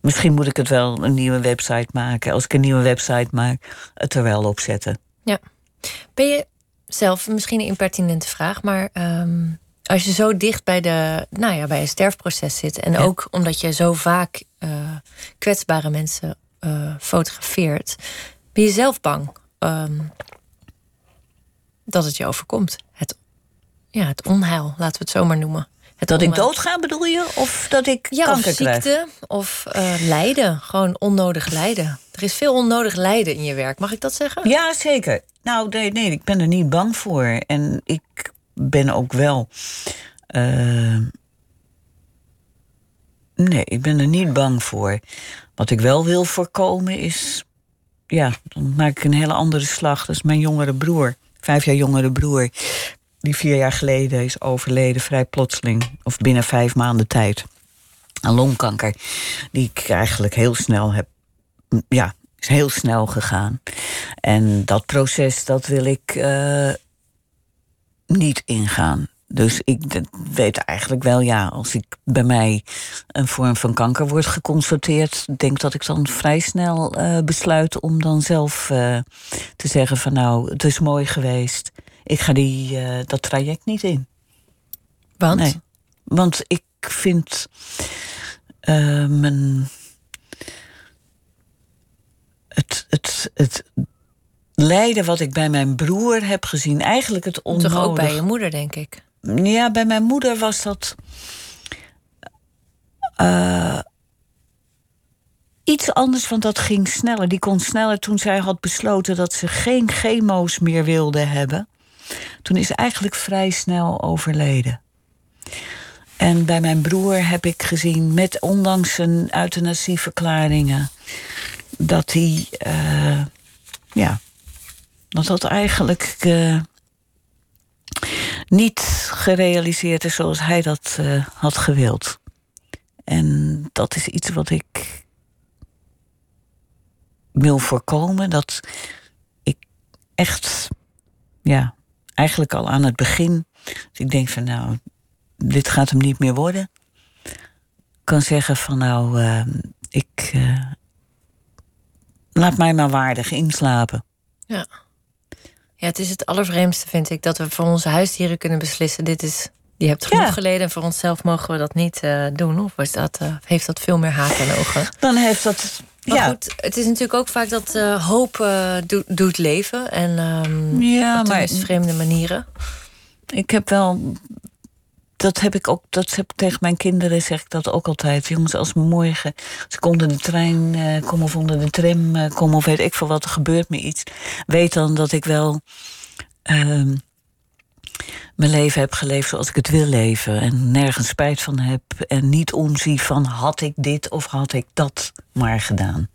Misschien moet ik het wel een nieuwe website maken. Als ik een nieuwe website maak, het er wel op zetten. Ja. Ben je zelf, misschien een impertinente vraag, maar ehm, als je zo dicht bij, de, nou ja, bij een sterfproces zit en Ja. ook omdat je zo vaak eh, kwetsbare mensen eh, fotografeert, ben je zelf bang ehm, dat het je overkomt? Het, ja, het onheil, laten we het zo maar noemen. Het Dat ik onheil. doodga, bedoel je? Of dat ik Ja, of krijg? ziekte of eh, lijden. Gewoon onnodig lijden. Er is veel onnodig lijden in je werk. Mag ik dat zeggen? Ja, zeker. Nou, nee, nee, ik ben er niet bang voor. En ik ben ook wel. eh, nee, ik ben er niet bang voor. Wat ik wel wil voorkomen is. Ja, dan maak ik een hele andere slag. Dat is mijn jongere broer, vijf jaar jongere broer. Die vier jaar geleden is overleden, vrij plotseling. Of binnen vijf maanden tijd. Aan longkanker. Die ik eigenlijk heel snel heb. Ja, is heel snel gegaan. En dat proces, dat wil ik eh, niet ingaan. Dus ik weet eigenlijk wel, ja, als ik bij mij een vorm van kanker wordt geconstateerd, denk dat ik dan vrij snel eh, besluit om dan zelf eh, te zeggen van nou, het is mooi geweest. Ik ga die, eh, dat traject niet in. Want? Nee. Want ik vind eh, mijn. Het, het, het lijden wat ik bij mijn broer heb gezien. Eigenlijk het onnodig. Toch ook bij je moeder, denk ik. Ja, bij mijn moeder was dat. Uh, iets anders, want dat ging sneller. Die kon sneller toen zij had besloten dat ze geen chemo's meer wilde hebben. Toen is eigenlijk vrij snel overleden. En bij mijn broer heb ik gezien, met ondanks zijn euthanasieverklaringen, dat hij, uh, ja, dat dat eigenlijk uh, niet gerealiseerd is zoals hij dat uh, had gewild. En dat is iets wat ik wil voorkomen. Dat ik echt, ja, eigenlijk al aan het begin, dus ik denk van nou, dit gaat hem niet meer worden. Kan zeggen van nou, uh, ik uh, laat mij maar waardig inslapen. Ja. Ja, het is het allervreemdste, vind ik, dat we voor onze huisdieren kunnen beslissen: dit is, je hebt genoeg ja. geleden en voor onszelf mogen we dat niet uh, doen. Of is dat, heeft dat veel meer haken en ogen? Dan heeft dat maar ja. goed, het is natuurlijk ook vaak dat uh, hoop uh, do doet leven. En um, ja, op maar, vreemde manieren. Ik heb wel... Dat heb ik ook, dat heb tegen mijn kinderen zeg ik dat ook altijd. Jongens, als morgen, als ik onder de trein uh, kom of onder de tram kom of weet ik veel wat, er gebeurt me iets. Weet dan dat ik wel uh, mijn leven heb geleefd zoals ik het wil leven. En nergens spijt van heb. En niet omzie van had ik dit of had ik dat maar gedaan.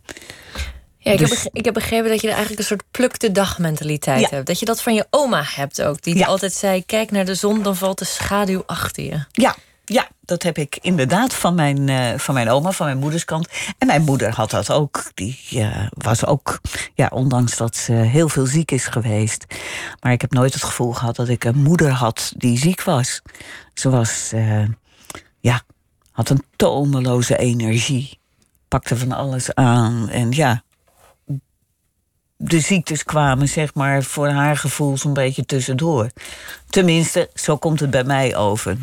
Ja, ik, dus, heb, ik heb begrepen dat je eigenlijk een soort pluk de dag mentaliteit ja. hebt. Dat je dat van je oma hebt ook. Die ja. altijd zei, kijk naar de zon, dan valt de schaduw achter je. Ja, ja, dat heb ik inderdaad van mijn, uh, van mijn oma, van mijn moeders kant. En mijn moeder had dat ook. Die uh, was ook, ja, ondanks dat ze heel veel ziek is geweest. Maar ik heb nooit het gevoel gehad dat ik een moeder had die ziek was. Ze was, uh, ja, had een tomeloze energie. Pakte van alles aan. En ja, de ziektes kwamen, zeg maar, voor haar gevoel zo'n beetje tussendoor. Tenminste, zo komt het bij mij over.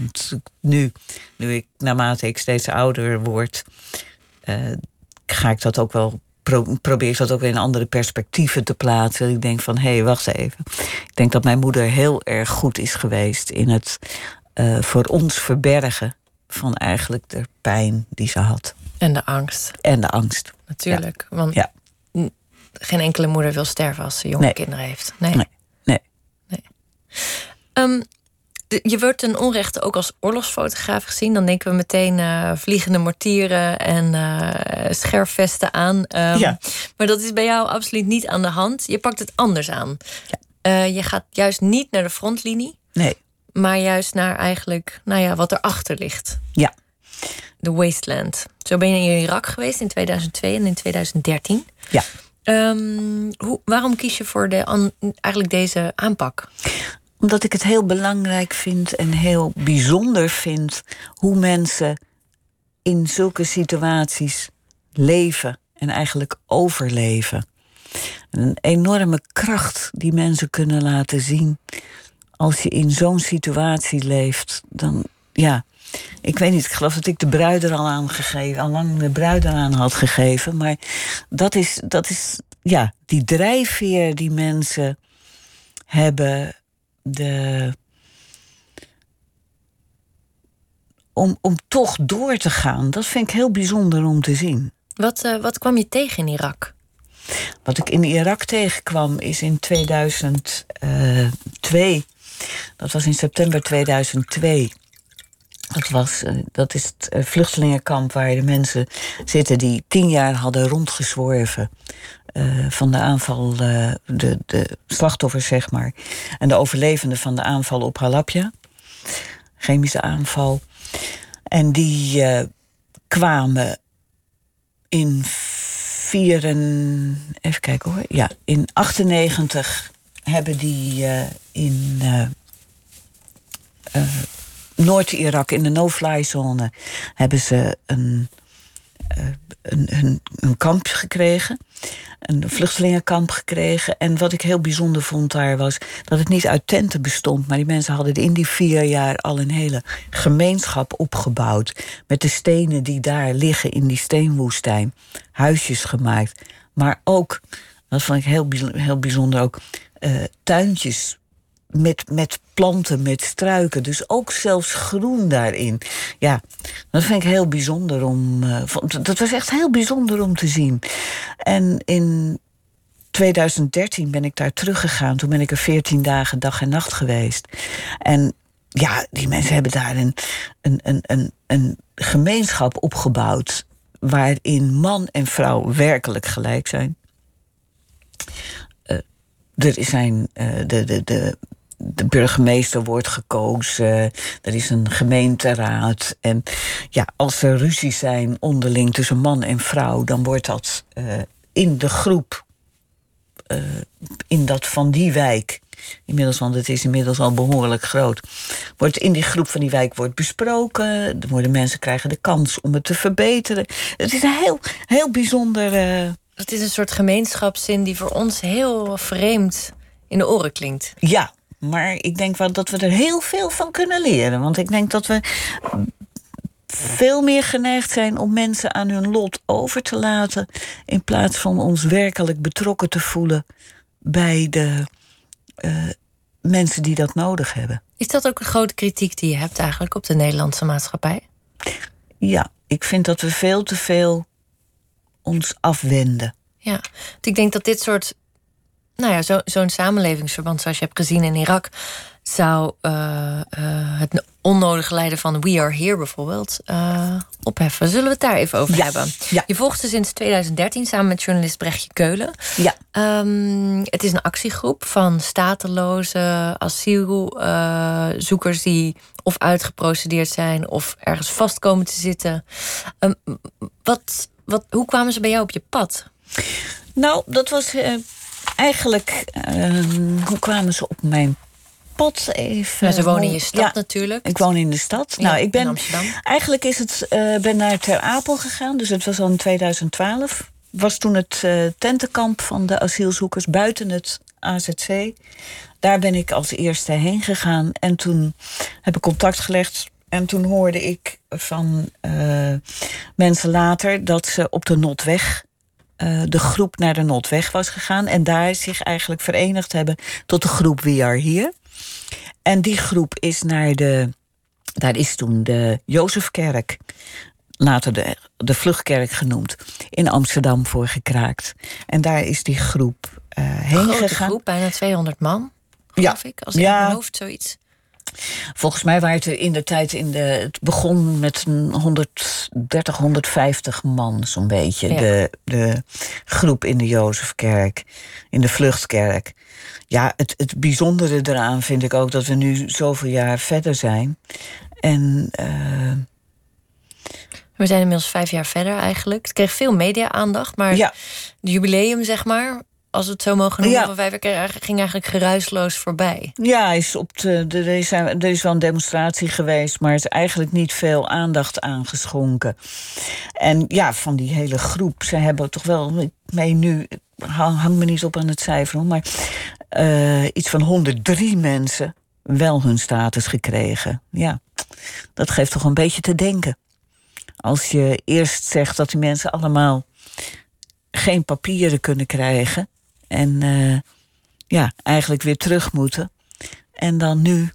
Nu, nu ik, naarmate ik steeds ouder word, uh, ga ik dat ook wel. Pro probeer ik dat ook in andere perspectieven te plaatsen. Ik denk van, hé, hey, wacht even. Ik denk dat mijn moeder heel erg goed is geweest in het uh, voor ons verbergen van eigenlijk de pijn die ze had. En de angst. En de angst. Natuurlijk. Ja. Want ja geen enkele moeder wil sterven als ze jonge nee. kinderen heeft. Nee. Nee. nee. nee. Um, de, je wordt ten onrechte ook als oorlogsfotograaf gezien. Dan denken we meteen uh, vliegende mortieren en uh, scherfvesten aan. Um, ja. Maar dat is bij jou absoluut niet aan de hand. Je pakt het anders aan. Ja. Uh, je gaat juist niet naar de frontlinie. Nee. Maar juist naar eigenlijk, nou ja, wat erachter ligt. Ja. De wasteland. Zo ben je in Irak geweest in 2002 en in 2013. Ja. Hoe, waarom kies je voor de, eigenlijk deze aanpak? Omdat ik het heel belangrijk vind en heel bijzonder vind hoe mensen in zulke situaties leven en eigenlijk overleven. Een enorme kracht die mensen kunnen laten zien. Als je in zo'n situatie leeft, dan ja. Ik weet niet, ik geloof dat ik de bruid er al aan gegeven, al lang de bruid eraan had gegeven. Maar dat is, dat is ja, die drijfveer die mensen hebben. De, om, om toch door te gaan, dat vind ik heel bijzonder om te zien. Wat, uh, wat kwam je tegen in Irak? Wat ik in Irak tegenkwam is in 2002. Dat was in september 2002. Dat, was, dat is het vluchtelingenkamp waar de mensen zitten die tien jaar hadden rondgezworven. Uh, van de aanval, de, de slachtoffers zeg maar. En de overlevenden van de aanval op Halabja. Chemische aanval. En die kwamen in vier en, even kijken hoor. Ja, in 98 hebben die in Noord-Irak, in de no-fly zone, hebben ze een, een, een, een kamp gekregen een vluchtelingenkamp gekregen. En wat ik heel bijzonder vond daar was dat het niet uit tenten bestond. Maar die mensen hadden in die vier jaar al een hele gemeenschap opgebouwd. Met de stenen die daar liggen in die steenwoestijn. Huisjes gemaakt. Maar ook Dat vond ik heel, heel bijzonder ook. Uh, tuintjes met, met planten, met struiken. Dus ook zelfs groen daarin. Ja, dat vind ik heel bijzonder om. Uh, dat was echt heel bijzonder om te zien. En in 2013 ben ik daar teruggegaan. Toen ben ik er 14 dagen dag en nacht geweest. En ja, die mensen hebben daar een, een, een, een, een gemeenschap opgebouwd. waarin man en vrouw werkelijk gelijk zijn. Uh, er zijn uh, de, de, de, de burgemeester wordt gekozen. Er is een gemeenteraad. En ja, als er ruzies zijn onderling tussen man en vrouw, dan wordt dat uh, in de groep, uh, in dat van die wijk. Inmiddels, want het is inmiddels al behoorlijk groot. Wordt in die groep van die wijk wordt besproken. De mensen krijgen de kans om het te verbeteren. Het is een heel, heel bijzonder. Uh... Het is een soort gemeenschapszin die voor ons heel vreemd in de oren klinkt. Ja, maar ik denk wel dat we er heel veel van kunnen leren. Want ik denk dat we veel meer geneigd zijn om mensen aan hun lot over te laten. In plaats van ons werkelijk betrokken te voelen bij de uh, mensen die dat nodig hebben. Is dat ook een grote kritiek die je hebt eigenlijk op de Nederlandse maatschappij? Ja, ik vind dat we veel te veel ons afwenden. Ja, ik denk dat dit soort nou ja, zo'n zo samenlevingsverband zoals je hebt gezien in Irak, zou uh, uh, het onnodige lijden van We Are Here bijvoorbeeld uh, opheffen. Zullen we het daar even over hebben? Ja. Je volgt ze sinds 2013 samen met journalist Brechtje Keulen. Ja. Um, het is een actiegroep van stateloze asielzoekers die of uitgeprocedeerd zijn of ergens vast komen te zitten. Um, wat, wat, hoe kwamen ze bij jou op je pad? Nou, dat was eigenlijk, uh, hoe kwamen ze op mijn pad even? Ja, ze wonen in je stad ja, natuurlijk. Ik woon in de stad. Ja, nou, ik ben, in Amsterdam. Eigenlijk is het, uh, ben naar Ter Apel gegaan, dus het was al in 2012. Was toen het uh, tentenkamp van de asielzoekers buiten het AZC. Daar ben ik als eerste heen gegaan en toen heb ik contact gelegd. En toen hoorde ik van uh, mensen later dat ze op de Notweg uh, de groep naar de Notweg was gegaan. En daar zich eigenlijk verenigd hebben tot de groep We Are Here. En die groep is naar de. Daar is toen de Jozefkerk, later de, de Vluchtkerk genoemd, in Amsterdam voor gekraakt. En daar is die groep uh, heen Grote gegaan. groep, bijna 200 man, geloof Ja. ik. Als ik Ja. in mijn hoofd zoiets. Volgens mij waren het in de tijd in de. Het begon met een 130, 150 man, zo'n beetje. Ja. De, de groep in de Jozefkerk, in de Vluchtkerk. Ja, het, het bijzondere eraan vind ik ook dat we nu zoveel jaar verder zijn. En eh, We zijn inmiddels vijf jaar verder eigenlijk. Het kreeg veel media-aandacht, maar ja, de jubileum, zeg maar, als we het zo mogen noemen, Ja. van vijf jaar ging eigenlijk geruisloos voorbij. ja is op de, er, is, er is wel een demonstratie geweest, maar er is eigenlijk niet veel aandacht aangeschonken. En ja, van die hele groep, ze hebben toch wel, ik mee nu, hang, hang me niet op aan het cijfer, maar eh, iets van 103 mensen wel hun status gekregen. Ja, dat geeft toch een beetje te denken. Als je eerst zegt dat die mensen allemaal geen papieren kunnen krijgen en eh, ja, eigenlijk weer terug moeten. En dan nu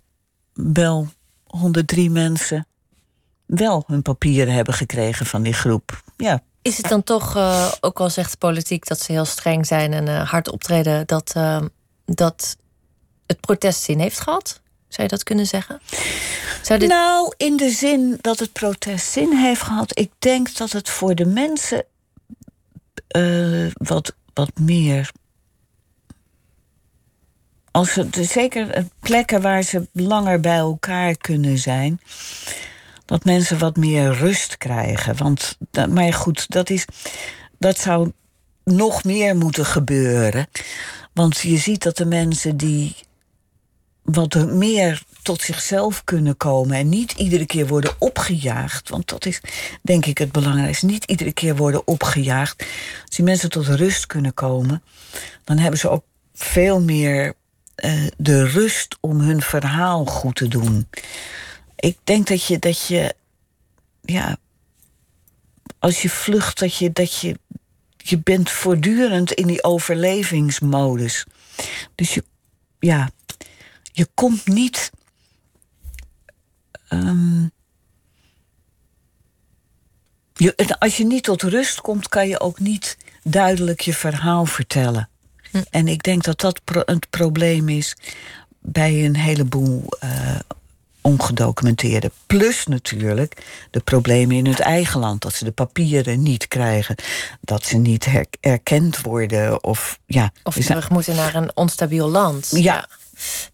wel 103 mensen wel hun papieren hebben gekregen van die groep. Ja, Is het dan toch, eh, ook al zegt de politiek dat ze heel streng zijn en eh, hard optreden, dat, dat het protest zin heeft gehad? Zou je dat kunnen zeggen? Zou dit... Nou, in de zin dat het protest zin heeft gehad. Ik denk dat het voor de mensen wat, wat meer. Als het, zeker plekken waar ze langer bij elkaar kunnen zijn. Dat mensen wat meer rust krijgen. Want, maar goed, dat, is, dat zou nog meer moeten gebeuren. Want je ziet dat de mensen die wat er meer tot zichzelf kunnen komen en niet iedere keer worden opgejaagd. Want dat is denk ik het belangrijkste. Niet iedere keer worden opgejaagd. Als die mensen tot rust kunnen komen, dan hebben ze ook veel meer eh, de rust om hun verhaal goed te doen. Ik denk dat je, dat je ja, als je vlucht, dat je, dat je je bent voortdurend in die overlevingsmodus. Dus je, ja, je komt niet. ehm, je, als je niet tot rust komt, kan je ook niet duidelijk je verhaal vertellen. En ik denk dat dat pro- het probleem is bij een heleboel eh, ongedocumenteerden. Plus natuurlijk de problemen in het eigen land. Dat ze de papieren niet krijgen. Dat ze niet her- erkend worden. Of, ja, Of zijn- terug moeten naar een onstabiel land. Ja.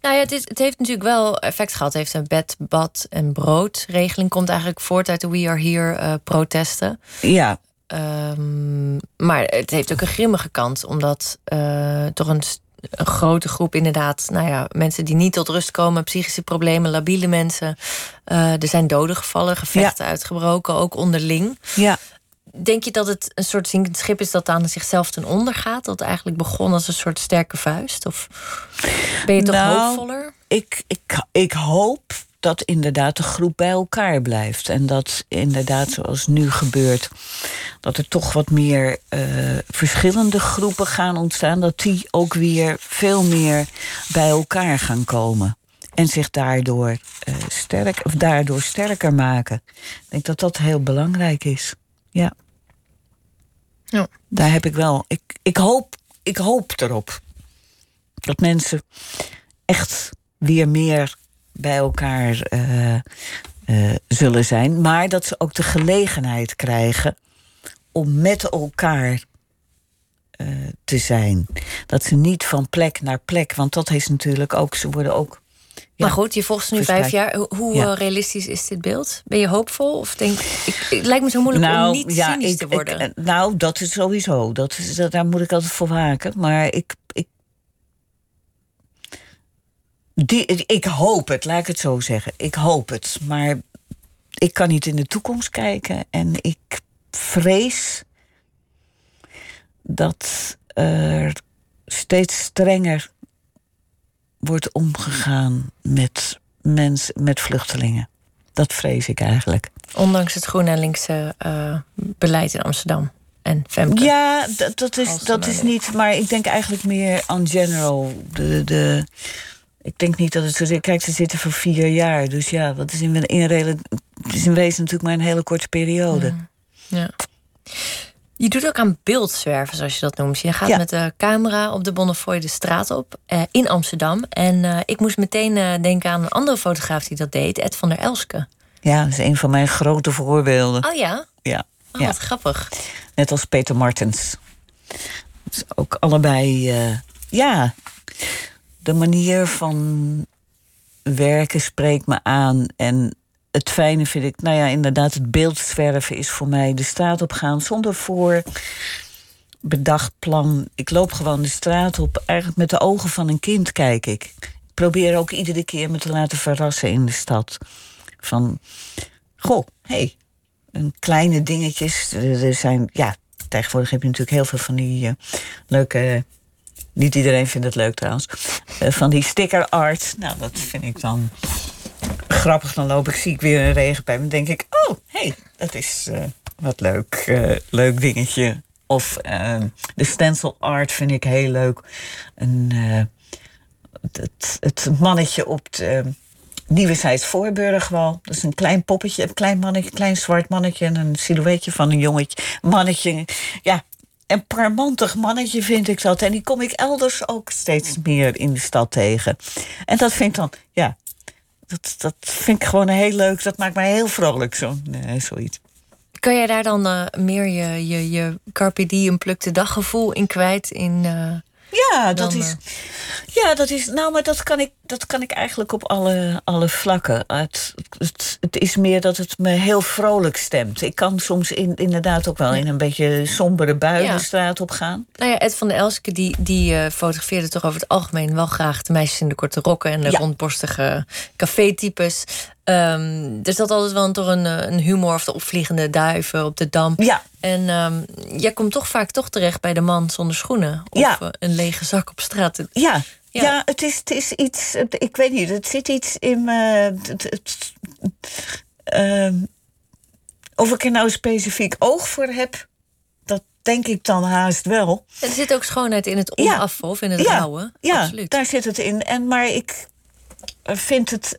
Nou ja, het, is, het heeft natuurlijk wel effect gehad. Het heeft een bed, bad en broodregeling. Komt eigenlijk voort uit de We Are Here eh, protesten. ja, Ehm, maar het heeft ook een grimmige kant. Omdat eh, toch een, grote groep inderdaad... Nou ja, mensen die niet tot rust komen. Psychische problemen, labiele mensen. eh, er zijn doden gevallen, gevechten uitgebroken. Ook onderling. ja. Denk je dat het een soort zinkend schip is dat aan zichzelf ten onder gaat? Dat eigenlijk begon als een soort sterke vuist? Of ben je toch Nou, hoopvoller? ik, ik, ik hoop dat inderdaad de groep bij elkaar blijft. En dat inderdaad, zoals nu gebeurt, dat er toch wat meer eh, verschillende groepen gaan ontstaan. Dat die ook weer veel meer bij elkaar gaan komen. En zich daardoor, eh, sterk, of daardoor sterker maken. Ik denk dat dat heel belangrijk is. Ja. Ja. Daar heb ik wel. Ik, ik, hoop, ik hoop erop. Dat mensen echt weer meer bij elkaar eh, eh, zullen zijn. Maar dat ze ook de gelegenheid krijgen om met elkaar eh, te zijn. Dat ze niet van plek naar plek, want dat is natuurlijk ook, ze worden ook. ja, Maar goed, je volgt ze nu vijf jaar. Hoe- Ja. realistisch is dit beeld? Ben je hoopvol? Of denk ik, het lijkt me zo moeilijk om niet cynisch te worden. Nou, Ik, nou, dat is sowieso. Dat is, dat, daar moet ik altijd voor waken. Maar ik. ik die, ik hoop het, laat ik het zo zeggen. Ik hoop het. Maar ik kan niet in de toekomst kijken. En ik vrees dat er steeds strenger wordt omgegaan met mensen, met vluchtelingen. Dat vrees ik eigenlijk. Ondanks het groene en linkse eh, beleid in Amsterdam. En Femke. Ja, dat, dat, is, dat is niet. Maar ik denk eigenlijk meer on general. De, de, ik denk niet dat het zo zit. Kijk, ze zitten voor vier jaar. Dus ja, dat is in, in, het is in wezen natuurlijk maar een hele korte periode. Ja. Je doet ook aan beeldzwerven, zoals je dat noemt. Je gaat Ja. met de camera op de Bonnefoy de straat op eh, in Amsterdam. En eh, ik moest meteen eh, denken aan een andere fotograaf die dat deed, Ed van der Elske. Ja, dat is een van mijn grote voorbeelden. Oh ja? Ja, Oh, ja. wat grappig. net als Peter Martens. Dus ook allebei, eh, ja, de manier van werken spreekt me aan. En het fijne vind ik, nou ja, inderdaad, het beeldzwerven is voor mij de straat op gaan zonder voor bedacht plan. Ik loop gewoon de straat op, eigenlijk met de ogen van een kind kijk ik. Ik probeer ook iedere keer me te laten verrassen in de stad. Van, goh, hé, hey, een kleine dingetjes. Er er zijn, ja, tegenwoordig heb je natuurlijk heel veel van die eh, leuke. Niet iedereen vindt het leuk trouwens. eh, van die sticker art. Nou, dat vind ik dan grappig. Dan loop ik, zie ik weer een regenpijp. En denk ik, oh, hé, hey, dat is eh, wat leuk. eh, leuk dingetje. Of de stencil art vind ik heel leuk. Een, het, het mannetje op de Nieuwezijds Voorburgwal. Dat is een klein poppetje, een klein mannetje, een klein zwart mannetje... en een silhouetje van een jongetje, mannetje. Ja, een parmantig mannetje vind ik dat. En die kom ik elders ook steeds meer in de stad tegen. En dat vind ik dan, ja... Dat, dat vind ik gewoon heel leuk. Dat maakt mij heel vrolijk, zo'n eh, zoiets. Kan jij daar dan eh, meer je, je, je carpe diem pluk de dag gevoel in kwijt? In, eh, Ja, dat is. eh, Ja, dat is. Nou, maar dat kan ik, dat kan ik eigenlijk op alle, alle vlakken. Het, het, het is meer dat het me heel vrolijk stemt. Ik kan soms in, inderdaad ook wel in een beetje sombere bui Ja. de straat op gaan. Nou ja, Ed van der Elske die, die eh, fotografeerde toch over het algemeen wel graag de meisjes in de korte rokken en de Ja. rondborstige café-types. Ehm, er zat altijd wel toch een, eh, een humor of de opvliegende duiven op de dam. Ja, En ehm, jij komt toch vaak toch terecht bij de man zonder schoenen. Of Ja. eh, een lege zak op straat. ja. Ja. Ja, het, is, het is iets. ik weet niet, het zit iets in me. Het, het- ehm, of ik er nou specifiek oog voor heb, dat, denk ik dan haast wel. Er zit ook schoonheid in het Ja. onaf of in het ja, rauwe. Ja, Absoluut. daar zit het in. En, maar ik vind het.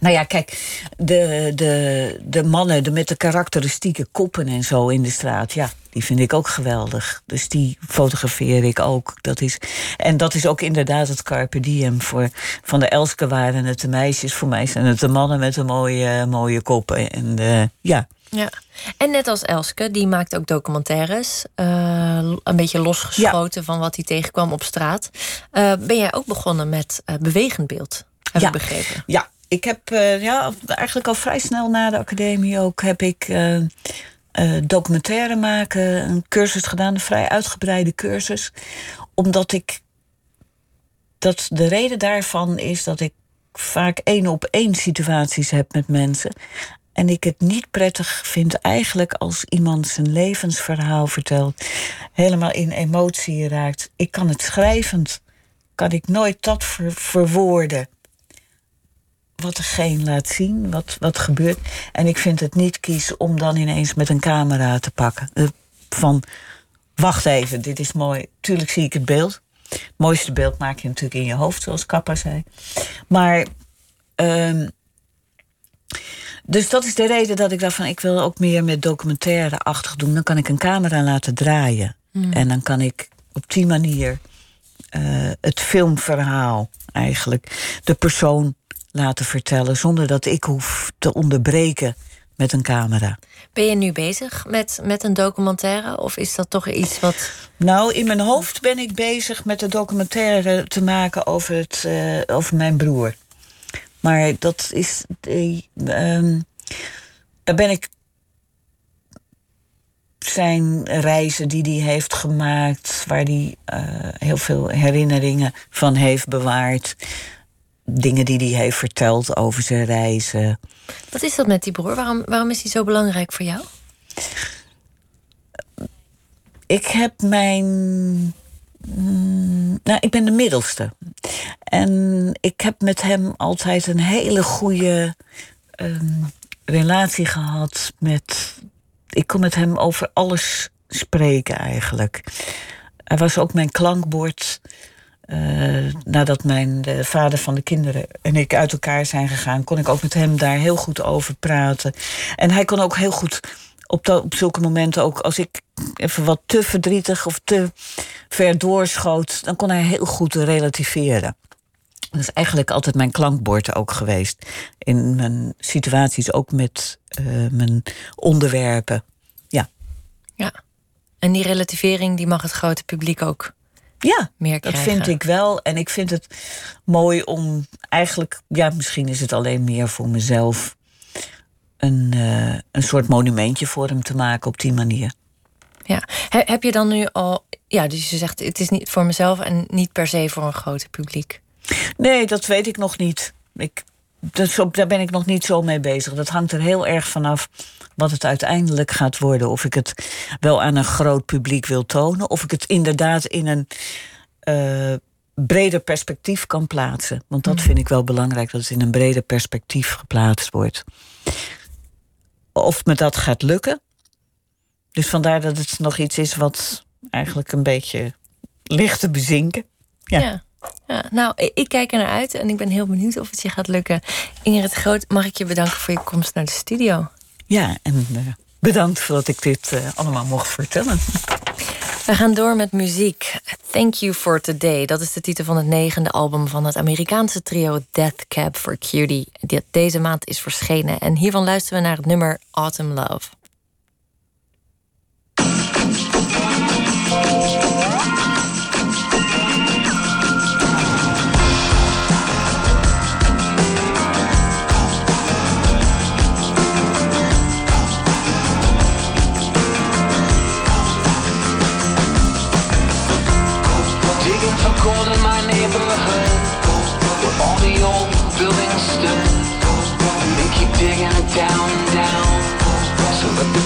Nou ja, kijk, de, de, de mannen de met de karakteristieke koppen en zo in de straat, ja, die vind ik ook geweldig. Dus die fotografeer ik ook. Dat is, en dat is ook inderdaad het carpe diem. Voor, van de Elske waren het de meisjes, voor mij zijn het de mannen met de mooie, mooie koppen. En eh, ja, Ja. En net als Elske, die maakt ook documentaires. eh, een beetje losgeschoten van wat hij tegenkwam op straat. Eh, ben jij ook begonnen met eh, bewegend beeld? Heb Ja. ik begrepen. Ja, ik heb eh, ja, eigenlijk al vrij snel na de academie ook heb ik eh, eh, documentaire maken, een cursus gedaan, een vrij uitgebreide cursus. Omdat ik dat de reden daarvan is dat ik vaak één op één situaties heb met mensen. En ik het niet prettig vind eigenlijk als iemand zijn levensverhaal vertelt, helemaal in emotie raakt. Ik kan het schrijvend, kan ik nooit dat ver- verwoorden wat degene laat zien, wat, wat gebeurt. En ik vind het niet kies om dan ineens met een camera te pakken. Eh, van, wacht even, dit is mooi. Tuurlijk zie ik het beeld. Het mooiste beeld maak je natuurlijk in je hoofd, zoals Kappa zei. Maar, ehm, dus dat is de reden dat ik dacht van... ik wil ook meer met documentaire-achtig doen. Dan kan ik een camera laten draaien. En dan kan ik op die manier eh, het filmverhaal eigenlijk... de persoon laten vertellen... zonder dat ik hoef te onderbreken met een camera. Ben je nu bezig met, met een documentaire? Of is dat toch iets wat. Nou, in mijn hoofd ben ik bezig met een documentaire te maken over, het, eh, over mijn broer. Maar dat is. ehm, daar ben ik. Zijn reizen die hij heeft gemaakt, waar hij eh, heel veel herinneringen van heeft bewaard. Dingen die hij heeft verteld over zijn reizen. Wat is dat met die broer? Waarom, waarom is hij zo belangrijk voor jou? Ik heb mijn. mm, Nou, ik ben de middelste. En ik heb met hem altijd een hele goede ehm, relatie gehad. Met, ik kon met hem over alles spreken eigenlijk. Hij was ook mijn klankbord. Eh, nadat mijn de vader van de kinderen en ik uit elkaar zijn gegaan, kon ik ook met hem daar heel goed over praten. En hij kon ook heel goed op, dat, op zulke momenten, ook als ik even wat te verdrietig of te ver doorschoot, dan kon hij heel goed relativeren. Dat is eigenlijk altijd mijn klankbord ook geweest. In mijn situaties, ook met eh, mijn onderwerpen. Ja, Ja. En die relativering die mag het grote publiek ook ja meer dat vind ik wel. En ik vind het mooi om eigenlijk, ja, misschien is het alleen meer voor mezelf, een, eh, een soort monumentje voor hem te maken op die manier. Ja. He- heb je dan nu al. Ja, dus je zegt het is niet voor mezelf en niet per se voor een groot publiek. Nee, dat weet ik nog niet. Ik, dat daar ben ik nog niet zo mee bezig. Dat hangt er heel erg vanaf wat het uiteindelijk gaat worden. Of ik het wel aan een groot publiek wil tonen. Of ik het inderdaad in een eh, breder perspectief kan plaatsen. Want dat vind ik wel belangrijk, dat het in een breder perspectief geplaatst wordt. Of me dat gaat lukken. Dus vandaar dat het nog iets is wat eigenlijk een beetje ligt te bezinken. Ja. Ja. Ja. Nou, ik kijk er naar uit en ik ben heel benieuwd of het je gaat lukken. Ingrid Groot, mag ik je bedanken voor je komst naar de studio? Ja, en eh, bedankt voor dat ik dit eh, allemaal mocht vertellen. We gaan door met muziek. Thank You for Today. Dat is de titel van het negende album van het Amerikaanse trio Death Cab for Cutie. Dat deze maand is verschenen. En hiervan luisteren we naar het nummer Autumn Love.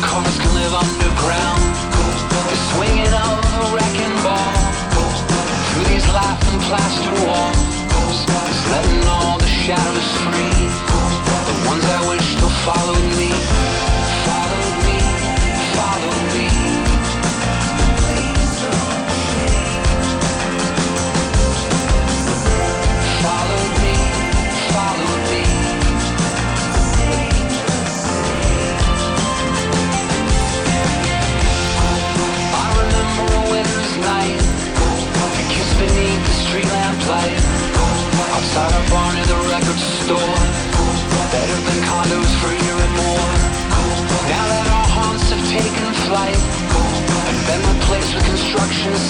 Cars can live underground. The swinging of a wrecking ball. Through these laughing plaster walls. Is letting all the shadows free. The ones I wish to followed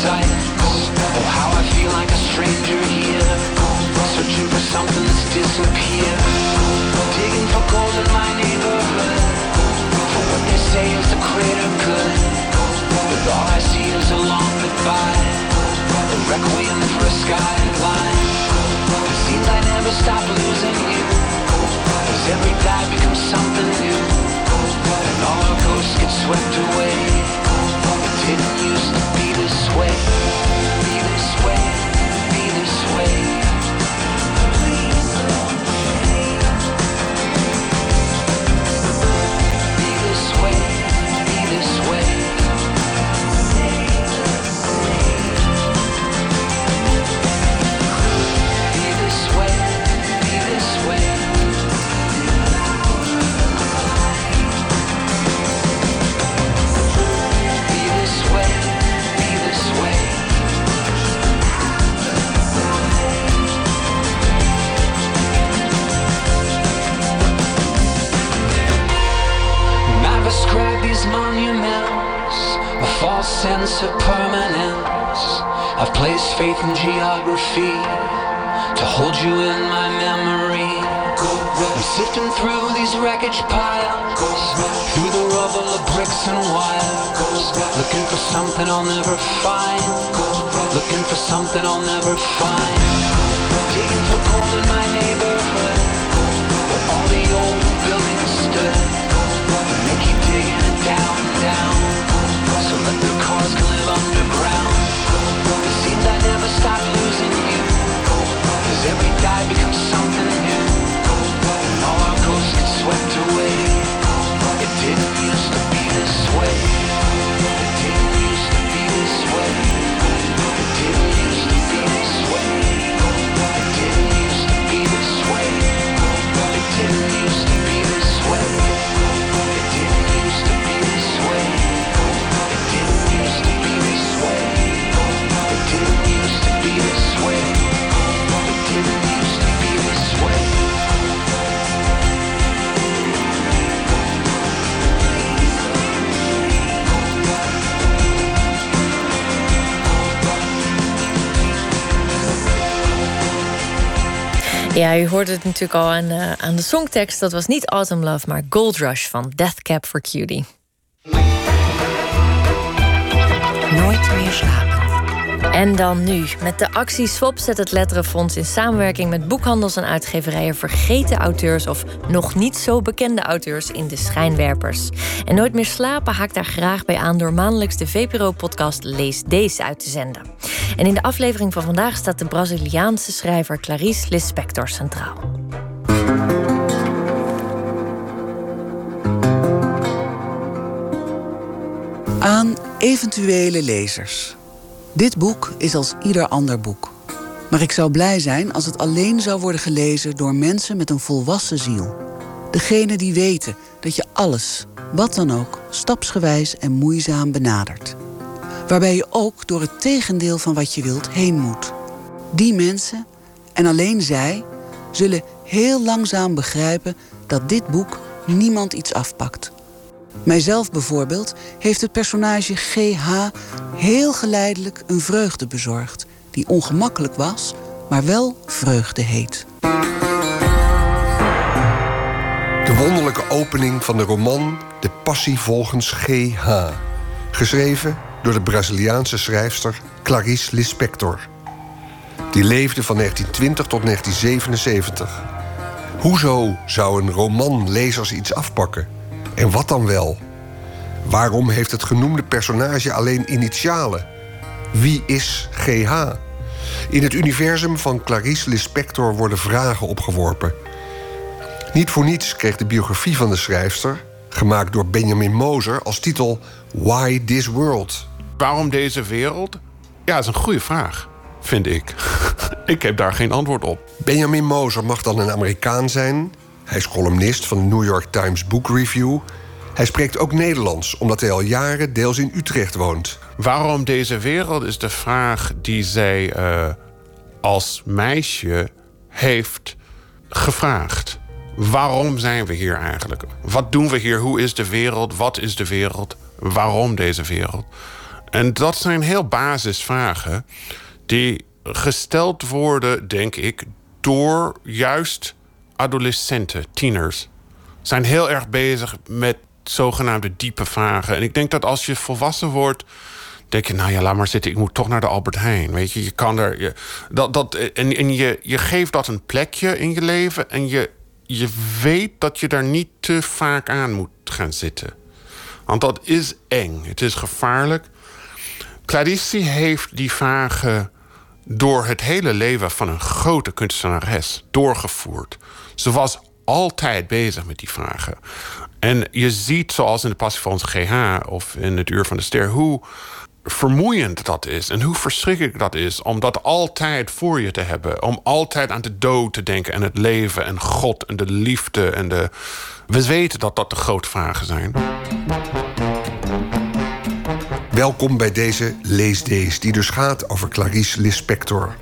Oh, how I feel like a stranger here, searching for something that's disappeared. Digging for gold in my neighborhood, for what they say is the good. But all I see is a long goodbye, requiem for a. It seems I never stop losing you, every something new, and all our ghosts get swept away. It didn't used to away. Faith in geography to hold you in my memory. I'm sifting through these wreckage piles, through the rubble of bricks and wires, looking for something I'll never find, looking for something I'll never find. Digging for gold in my neighborhood, Ja, u hoorde het natuurlijk al aan, eh, aan de songtekst. Dat was niet Autumn Love, maar Gold Rush van Death Cab for Cutie. Nooit meer slapen. En dan nu. Met de actie Swap zet het Letterenfonds in samenwerking met boekhandels en uitgeverijen vergeten auteurs of nog niet zo bekende auteurs in de schijnwerpers. En Nooit meer slapen haakt daar graag bij aan door maandelijks de VPRO-podcast Lees Deze uit te zenden. En in de aflevering van vandaag staat de Braziliaanse schrijver Clarice Lispector centraal. Aan eventuele lezers. Dit boek is als ieder ander boek. Maar ik zou blij zijn als het alleen zou worden gelezen door mensen met een volwassen ziel. Degene die weten dat je alles, wat dan ook, stapsgewijs en moeizaam benadert. Waarbij je ook door het tegendeel van wat je wilt heen moet. Die mensen, en alleen zij, zullen heel langzaam begrijpen dat dit boek niemand iets afpakt. Mijzelf bijvoorbeeld heeft het personage GH heel geleidelijk een vreugde bezorgd, die ongemakkelijk was, maar wel vreugde heet. De wonderlijke opening van de roman De Passie volgens G.H. Geschreven door de Braziliaanse schrijfster Clarice Lispector. Die leefde van 1920 tot 1977. Hoezo zou een roman lezers iets afpakken? En wat dan wel? Waarom heeft het genoemde personage alleen initialen? Wie is GH? In het universum van Clarice Lispector worden vragen opgeworpen. Niet voor niets kreeg de biografie van de schrijfster, gemaakt door Benjamin Moser, als titel Why This World? Waarom deze wereld? Ja, dat is een goede vraag, vind ik. ik heb daar geen antwoord op. Benjamin Moser mag dan een Amerikaan zijn. Hij is columnist van de New York Times Book Review. Hij spreekt ook Nederlands, omdat hij al jaren deels in Utrecht woont. Waarom deze wereld is de vraag die zij eh, als meisje heeft gevraagd. Waarom zijn we hier eigenlijk? Wat doen we hier? Hoe is de wereld? Wat is de wereld? Waarom deze wereld? En dat zijn heel basisvragen die gesteld worden, denk ik, door juist adolescenten, tieners. Zijn heel erg bezig met zogenaamde diepe vragen. En ik denk dat als je volwassen wordt, denk je, nou ja, laat maar zitten, ik moet toch naar de Albert Heijn. Weet je, je kan er. Je, dat, dat, en en je, je geeft dat een plekje in je leven en je, je weet dat je daar niet te vaak aan moet gaan zitten. Want dat is eng, het is gevaarlijk. Clarice heeft die vragen door het hele leven van een grote kunstenares doorgevoerd. Ze was altijd bezig met die vragen. En je ziet, zoals in de Passie van onze GH of in het Uur van de Ster, hoe vermoeiend dat is en hoe verschrikkelijk dat is om dat altijd voor je te hebben. Om altijd aan de dood te denken en het leven en God en de liefde en de. We weten dat dat de grote vragen zijn. Welkom bij deze Leesdays, die dus gaat over Clarice Lispector.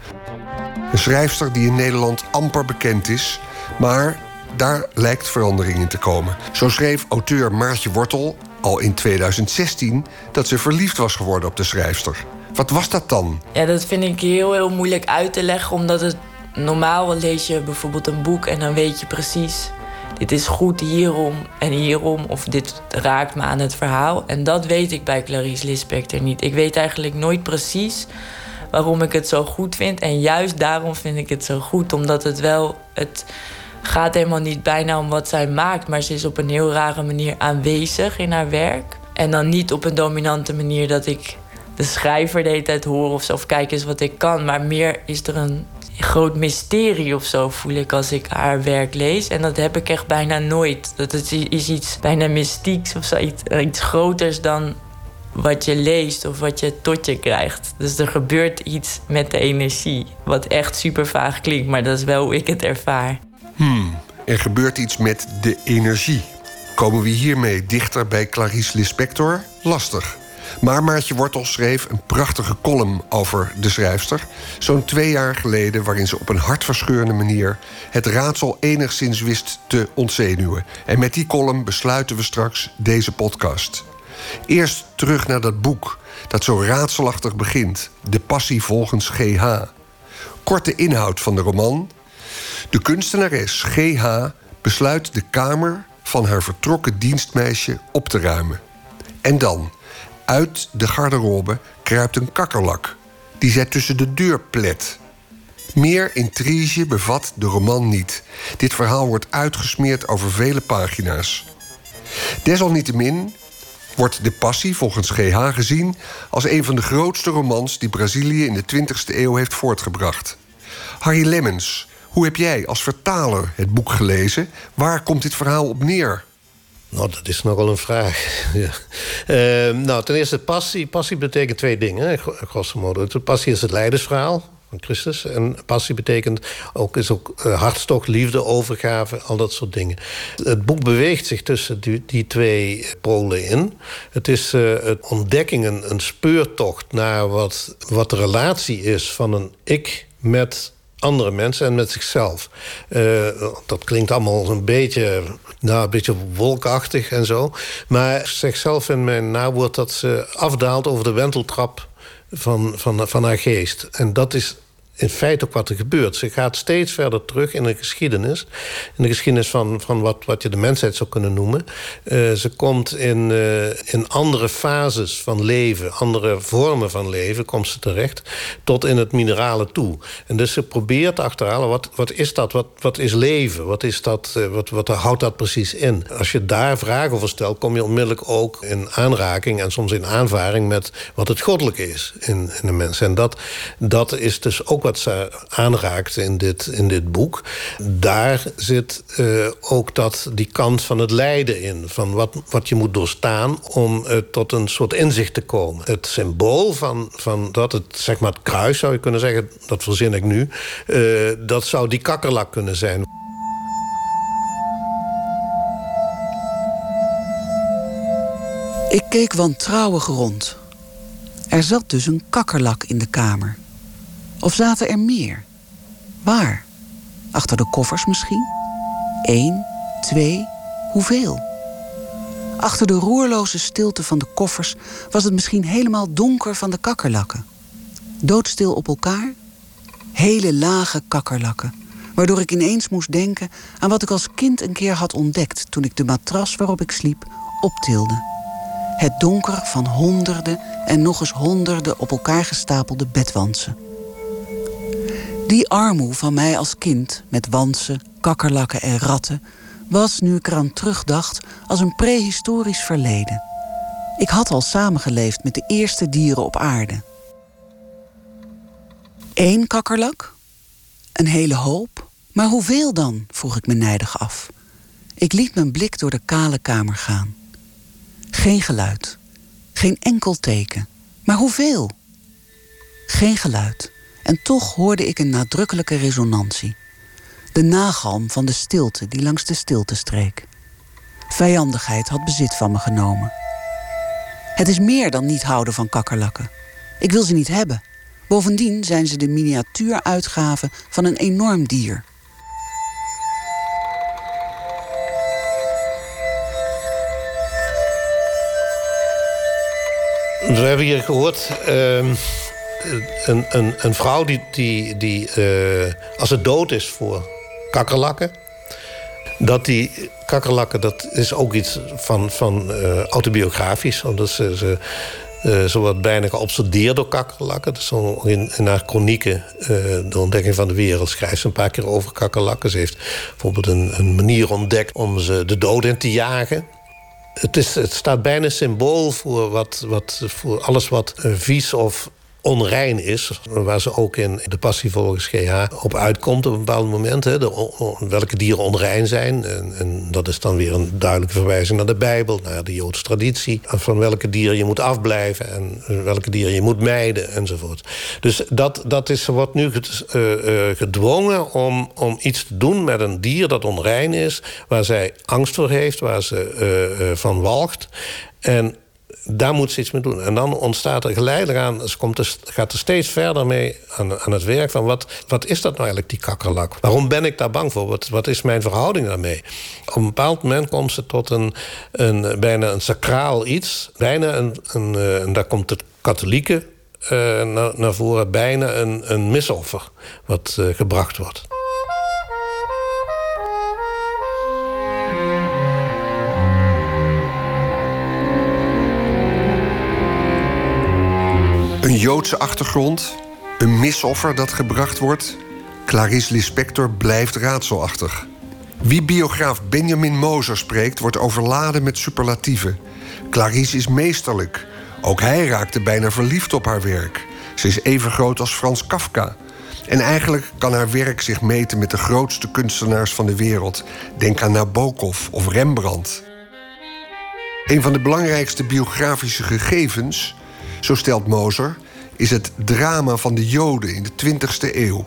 Een schrijfster die in Nederland amper bekend is, maar daar lijkt verandering in te komen. Zo schreef auteur Maartje Wortel al in 2016 dat ze verliefd was geworden op de schrijfster. Wat was dat dan? Ja, dat vind ik heel, heel moeilijk uit te leggen, omdat het normaal lees je bijvoorbeeld een boek en dan weet je precies dit is goed hierom en hierom, of dit raakt me aan het verhaal. En dat weet ik bij Clarice Lispector niet. Ik weet eigenlijk nooit precies waarom ik het zo goed vind. En juist daarom vind ik het zo goed, omdat het wel. Het gaat helemaal niet bijna om wat zij maakt, maar ze is op een heel rare manier aanwezig in haar werk. En dan niet op een dominante manier dat ik de schrijver de hele tijd hoor of of kijk eens wat ik kan. Maar meer is er een groot mysterie of zo voel ik als ik haar werk lees. En dat heb ik echt bijna nooit. Dat het is iets bijna mystieks of zo, iets, iets groters dan wat je leest of wat je tot je krijgt. Dus er gebeurt iets met de energie. Wat echt super vaag klinkt, maar dat is wel hoe ik het ervaar. Hmm, er gebeurt iets met de energie. Komen we hiermee dichter bij Clarice Lispector? Lastig. Maar Maartje Wortel schreef een prachtige column over de schrijfster. Zo'n twee jaar geleden, waarin ze op een hartverscheurende manier het raadsel enigszins wist te ontzenuwen. En met die column besluiten we straks deze podcast. Eerst terug naar dat boek dat zo raadselachtig begint: De Passie volgens GH. Korte inhoud van de roman. De kunstenares GH besluit de kamer van haar vertrokken dienstmeisje op te ruimen. En dan, uit de garderobe kruipt een kakkerlak, die zij tussen de deur plet. Meer intrige bevat de roman niet. Dit verhaal wordt uitgesmeerd over vele pagina's. Desalniettemin wordt De Passie volgens GH gezien als een van de grootste romans die Brazilië in de 20e eeuw heeft voortgebracht. Harry Lemmens, hoe heb jij als vertaler het boek gelezen? Waar komt dit verhaal op neer? Nou, dat is nogal een vraag. ja. uh, nou, ten eerste passie. Passie betekent twee dingen, grosso modo. Passie is het leidersverhaal van Christus. En passie betekent ook, is ook uh, hartstocht, liefde, overgave, al dat soort dingen. Het boek beweegt zich tussen die, die twee polen in. Het is uh, het ontdekking, een, speurtocht naar wat, wat de relatie is van een ik met andere mensen en met zichzelf. Uh, dat klinkt allemaal een beetje, nou, een beetje wolkachtig en zo. Maar zichzelf in mijn nawoord dat ze afdaalt over de wenteltrap van, van, van haar geest. En dat is in feite ook wat er gebeurt. Ze gaat steeds verder terug in de geschiedenis. In de geschiedenis van, van wat, wat je de mensheid zou kunnen noemen. Uh, ze komt in, uh, in andere fases van leven, andere vormen van leven, komt ze terecht. Tot in het minerale toe. En dus ze probeert te achterhalen, wat, wat is dat? Wat, wat is leven? Wat, is dat, uh, wat, wat houdt dat precies in? Als je daar vragen over stelt, kom je onmiddellijk ook in aanraking... en soms in aanvaring met wat het goddelijke is in, in de mens. En dat, dat is dus ook wat ze aanraakt in dit, in dit boek. Daar zit uh, ook dat, die kant van het lijden in. Van wat, wat je moet doorstaan om uh, tot een soort inzicht te komen. Het symbool van, van dat, het, zeg maar het kruis zou je kunnen zeggen, dat verzin ik nu. Uh, dat zou die kakkerlak kunnen zijn. Ik keek wantrouwig rond. Er zat dus een kakkerlak in de kamer. Of zaten er meer? Waar? Achter de koffers misschien? Eén, twee, hoeveel? Achter de roerloze stilte van de koffers was het misschien helemaal donker van de kakkerlakken. Doodstil op elkaar, hele lage kakkerlakken, waardoor ik ineens moest denken aan wat ik als kind een keer had ontdekt toen ik de matras waarop ik sliep optilde. Het donker van honderden en nog eens honderden op elkaar gestapelde bedwansen. Die armoe van mij als kind met wansen, kakkerlakken en ratten was, nu ik eraan terugdacht, als een prehistorisch verleden. Ik had al samengeleefd met de eerste dieren op aarde. Eén kakkerlak? Een hele hoop? Maar hoeveel dan? vroeg ik me nijdig af. Ik liet mijn blik door de kale kamer gaan. Geen geluid. Geen enkel teken. Maar hoeveel? Geen geluid. En toch hoorde ik een nadrukkelijke resonantie. De nagalm van de stilte die langs de stilte streek. Vijandigheid had bezit van me genomen. Het is meer dan niet houden van kakkerlakken. Ik wil ze niet hebben. Bovendien zijn ze de miniatuuruitgave van een enorm dier. We hebben hier gehoord ehm, een, een, een vrouw die, die, die eh, als het dood is voor kakkerlakken... dat die kakkerlakken, dat is ook iets van, van uh, autobiografisch. Omdat ze, ze, uh, wordt bijna geobsedeerd door kakkerlakken. Dus in, in haar chronieken, de ontdekking van de wereld... schrijft ze een paar keer over kakkerlakken. Ze heeft bijvoorbeeld een, een manier ontdekt om ze de dood in te jagen het, is, het staat bijna symbool voor, wat, wat, voor alles wat vies of onrein is. Waar ze ook in de passie volgens GH op uitkomt op een bepaald moment. Hè, welke dieren onrein zijn. En, en, dat is dan weer een duidelijke verwijzing naar de Bijbel, naar de Joodse traditie. Van welke dieren je moet afblijven en welke dieren je moet mijden enzovoort. Dus dat, dat is, wordt nu uh, gedwongen om, om iets te doen met een dier dat onrein is. Waar zij angst voor heeft, waar ze uh, van walgt. En daar moet ze iets mee doen. En dan ontstaat er geleidelijk aan, ze komt gaat er steeds verder mee aan, aan het werk van wat, wat is dat nou eigenlijk, die kakkerlak? Waarom ben ik daar bang voor? Wat, wat is mijn verhouding daarmee? Op een bepaald moment komt ze tot een, een bijna een sacraal iets. Bijna een, een, eh, en daar komt het katholieke uh, naar, naar voren, bijna een, een misoffer wat uh, gebracht wordt. Joodse achtergrond, een misoffer dat gebracht wordt. Clarice Lispector blijft raadselachtig. Wie biograaf Benjamin Moser spreekt, wordt overladen met superlatieven. Clarice is meesterlijk. Ook hij raakte bijna verliefd op haar werk. Ze is even groot als Frans Kafka. En eigenlijk kan haar werk zich meten met de grootste kunstenaars van de wereld. Denk aan Nabokov of Rembrandt. Een van de belangrijkste biografische gegevens zo stelt Moser, is het drama van de Joden in de 20e eeuw.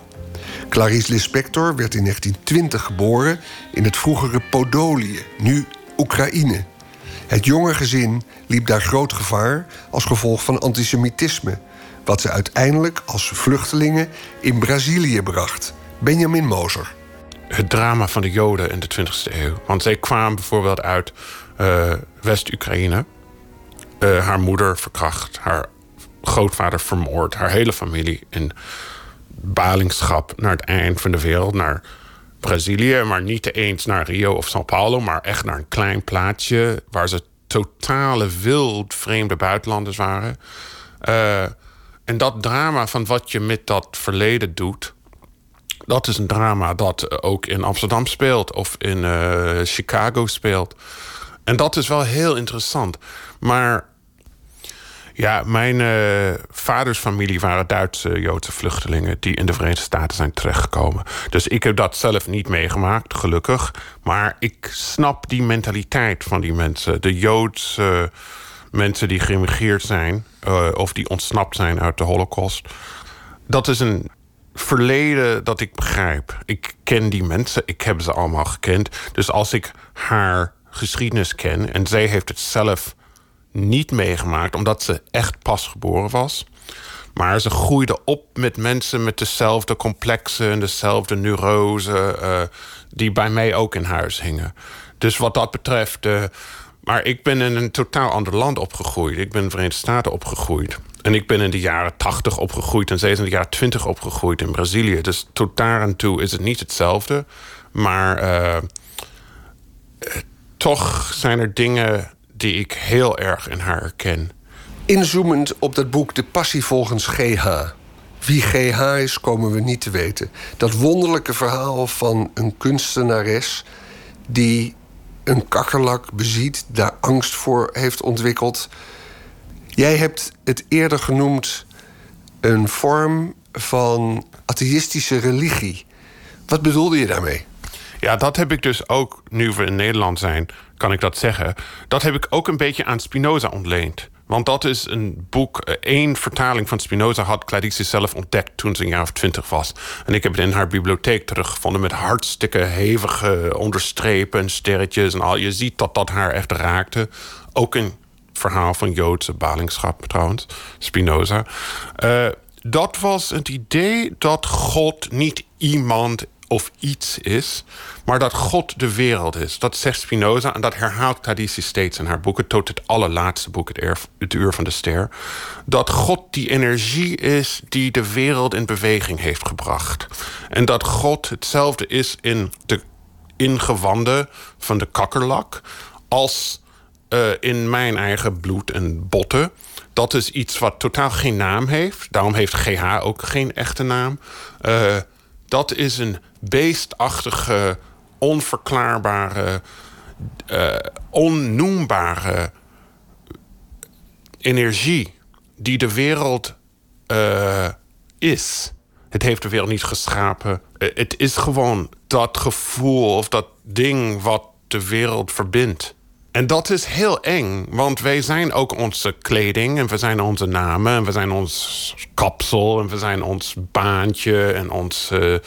Clarice Lispector werd in 1920 geboren in het vroegere Podolië, nu Oekraïne. Het jonge gezin liep daar groot gevaar als gevolg van antisemitisme, wat ze uiteindelijk als vluchtelingen in Brazilië bracht. Benjamin Moser. Het drama van de Joden in de 20e eeuw. Want zij kwamen bijvoorbeeld uit uh, West-Oekraïne. Uh, haar moeder verkracht, haar grootvader vermoord, haar hele familie in balingschap naar het eind van de wereld, naar Brazilië, maar niet eens naar Rio of Sao Paulo, maar echt naar een klein plaatsje waar ze totale wild vreemde buitenlanders waren. Uh, en dat drama van wat je met dat verleden doet, dat is een drama dat ook in Amsterdam speelt of in uh, Chicago speelt. En dat is wel heel interessant. Maar ja, mijn uh, vaders familie waren Duitse Joodse vluchtelingen die in de Verenigde Staten zijn terechtgekomen. Dus ik heb dat zelf niet meegemaakt, gelukkig. Maar ik snap die mentaliteit van die mensen. De Joodse mensen die geïmigreerd zijn uh, of die ontsnapt zijn uit de Holocaust. Dat is een verleden dat ik begrijp. Ik ken die mensen, ik heb ze allemaal gekend. Dus als ik haar geschiedenis ken en zij heeft het zelf niet meegemaakt, omdat ze echt pas geboren was. Maar ze groeide op met mensen met dezelfde complexen en dezelfde neurose, uh, die bij mij ook in huis hingen. Dus wat dat betreft uh, Maar ik ben in een totaal ander land opgegroeid. Ik ben in de Verenigde Staten opgegroeid. En ik ben in de jaren 80 opgegroeid en is in de jaren 20 opgegroeid in Brazilië. Dus tot daar en toe is het niet hetzelfde. Maar uh, toch zijn er dingen die ik heel erg in haar herken. Inzoomend op dat boek De Passie volgens GH. Wie GH is, komen we niet te weten. Dat wonderlijke verhaal van een kunstenares die een kakkerlak beziet, daar angst voor heeft ontwikkeld. Jij hebt het eerder genoemd een vorm van atheïstische religie. Wat bedoelde je daarmee? Ja, dat heb ik dus ook, nu we in Nederland zijn, kan ik dat zeggen. Dat heb ik ook een beetje aan Spinoza ontleend. Want dat is een boek, eh, één vertaling van Spinoza had Clarice zelf ontdekt toen ze een jaar of twintig was. En ik heb het in haar bibliotheek teruggevonden met hartstikke hevige onderstrepen en sterretjes en al. Je ziet dat dat haar echt raakte. Ook een verhaal van Joodse balingschap trouwens, Spinoza. Uh, dat was het idee dat God niet iemand of iets is, maar dat God de wereld is. Dat zegt Spinoza en dat herhaalt Clarice steeds in haar boeken, tot het allerlaatste boek, het, Uur van de Ster. Dat God die energie is die de wereld in beweging heeft gebracht. En dat God hetzelfde is in de ingewanden van de kakkerlak als uh, in mijn eigen bloed en botten. Dat is iets wat totaal geen naam heeft. Daarom heeft GH ook geen echte naam. Uh, dat is een beestachtige, onverklaarbare, uh, onnoembare energie die de wereld uh, is. Het heeft de wereld niet geschapen. Uh, het is gewoon dat gevoel of dat ding wat de wereld verbindt. En dat is heel eng, want wij zijn ook onze kleding en we zijn onze namen en we zijn ons kapsel en we zijn ons baantje en onze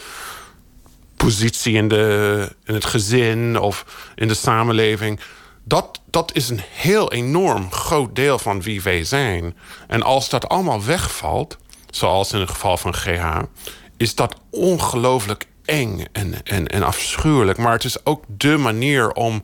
positie in, de, in het gezin of in de samenleving. Dat, dat is een heel enorm groot deel van wie wij zijn. En als dat allemaal wegvalt, zoals in het geval van GH, is dat ongelooflijk eng en, en, en afschuwelijk. Maar het is ook de manier om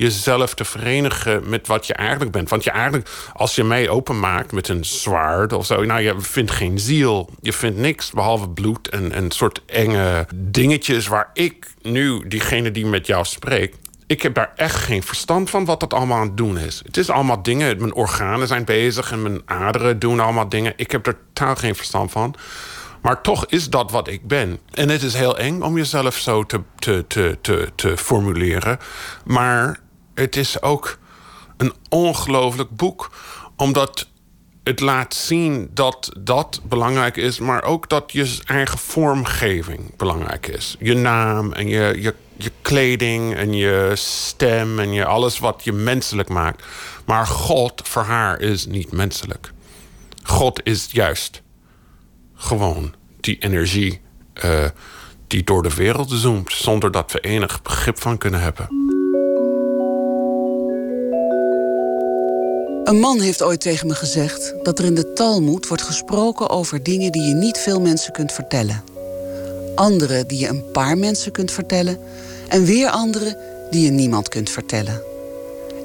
jezelf te verenigen met wat je eigenlijk bent. Want je eigenlijk, als je mij openmaakt met een zwaard of zo, nou, je vindt geen ziel. Je vindt niks behalve bloed en een soort enge dingetjes waar ik nu, diegene die met jou spreekt, ik heb daar echt geen verstand van wat dat allemaal aan het doen is. Het is allemaal dingen, mijn organen zijn bezig en mijn aderen doen allemaal dingen. Ik heb er totaal geen verstand van. Maar toch is dat wat ik ben. En het is heel eng om jezelf zo te, te, te, te, te formuleren. Maar het is ook een ongelooflijk boek. Omdat het laat zien dat dat belangrijk is, maar ook dat je eigen vormgeving belangrijk is. Je naam en je, je, je kleding en je stem en je, alles wat je menselijk maakt. Maar God voor haar is niet menselijk. God is juist gewoon die energie uh, die door de wereld zoomt, zonder dat we enig begrip van kunnen hebben. Een man heeft ooit tegen me gezegd dat er in de Talmud wordt gesproken over dingen die je niet veel mensen kunt vertellen. Andere die je een paar mensen kunt vertellen en weer andere die je niemand kunt vertellen.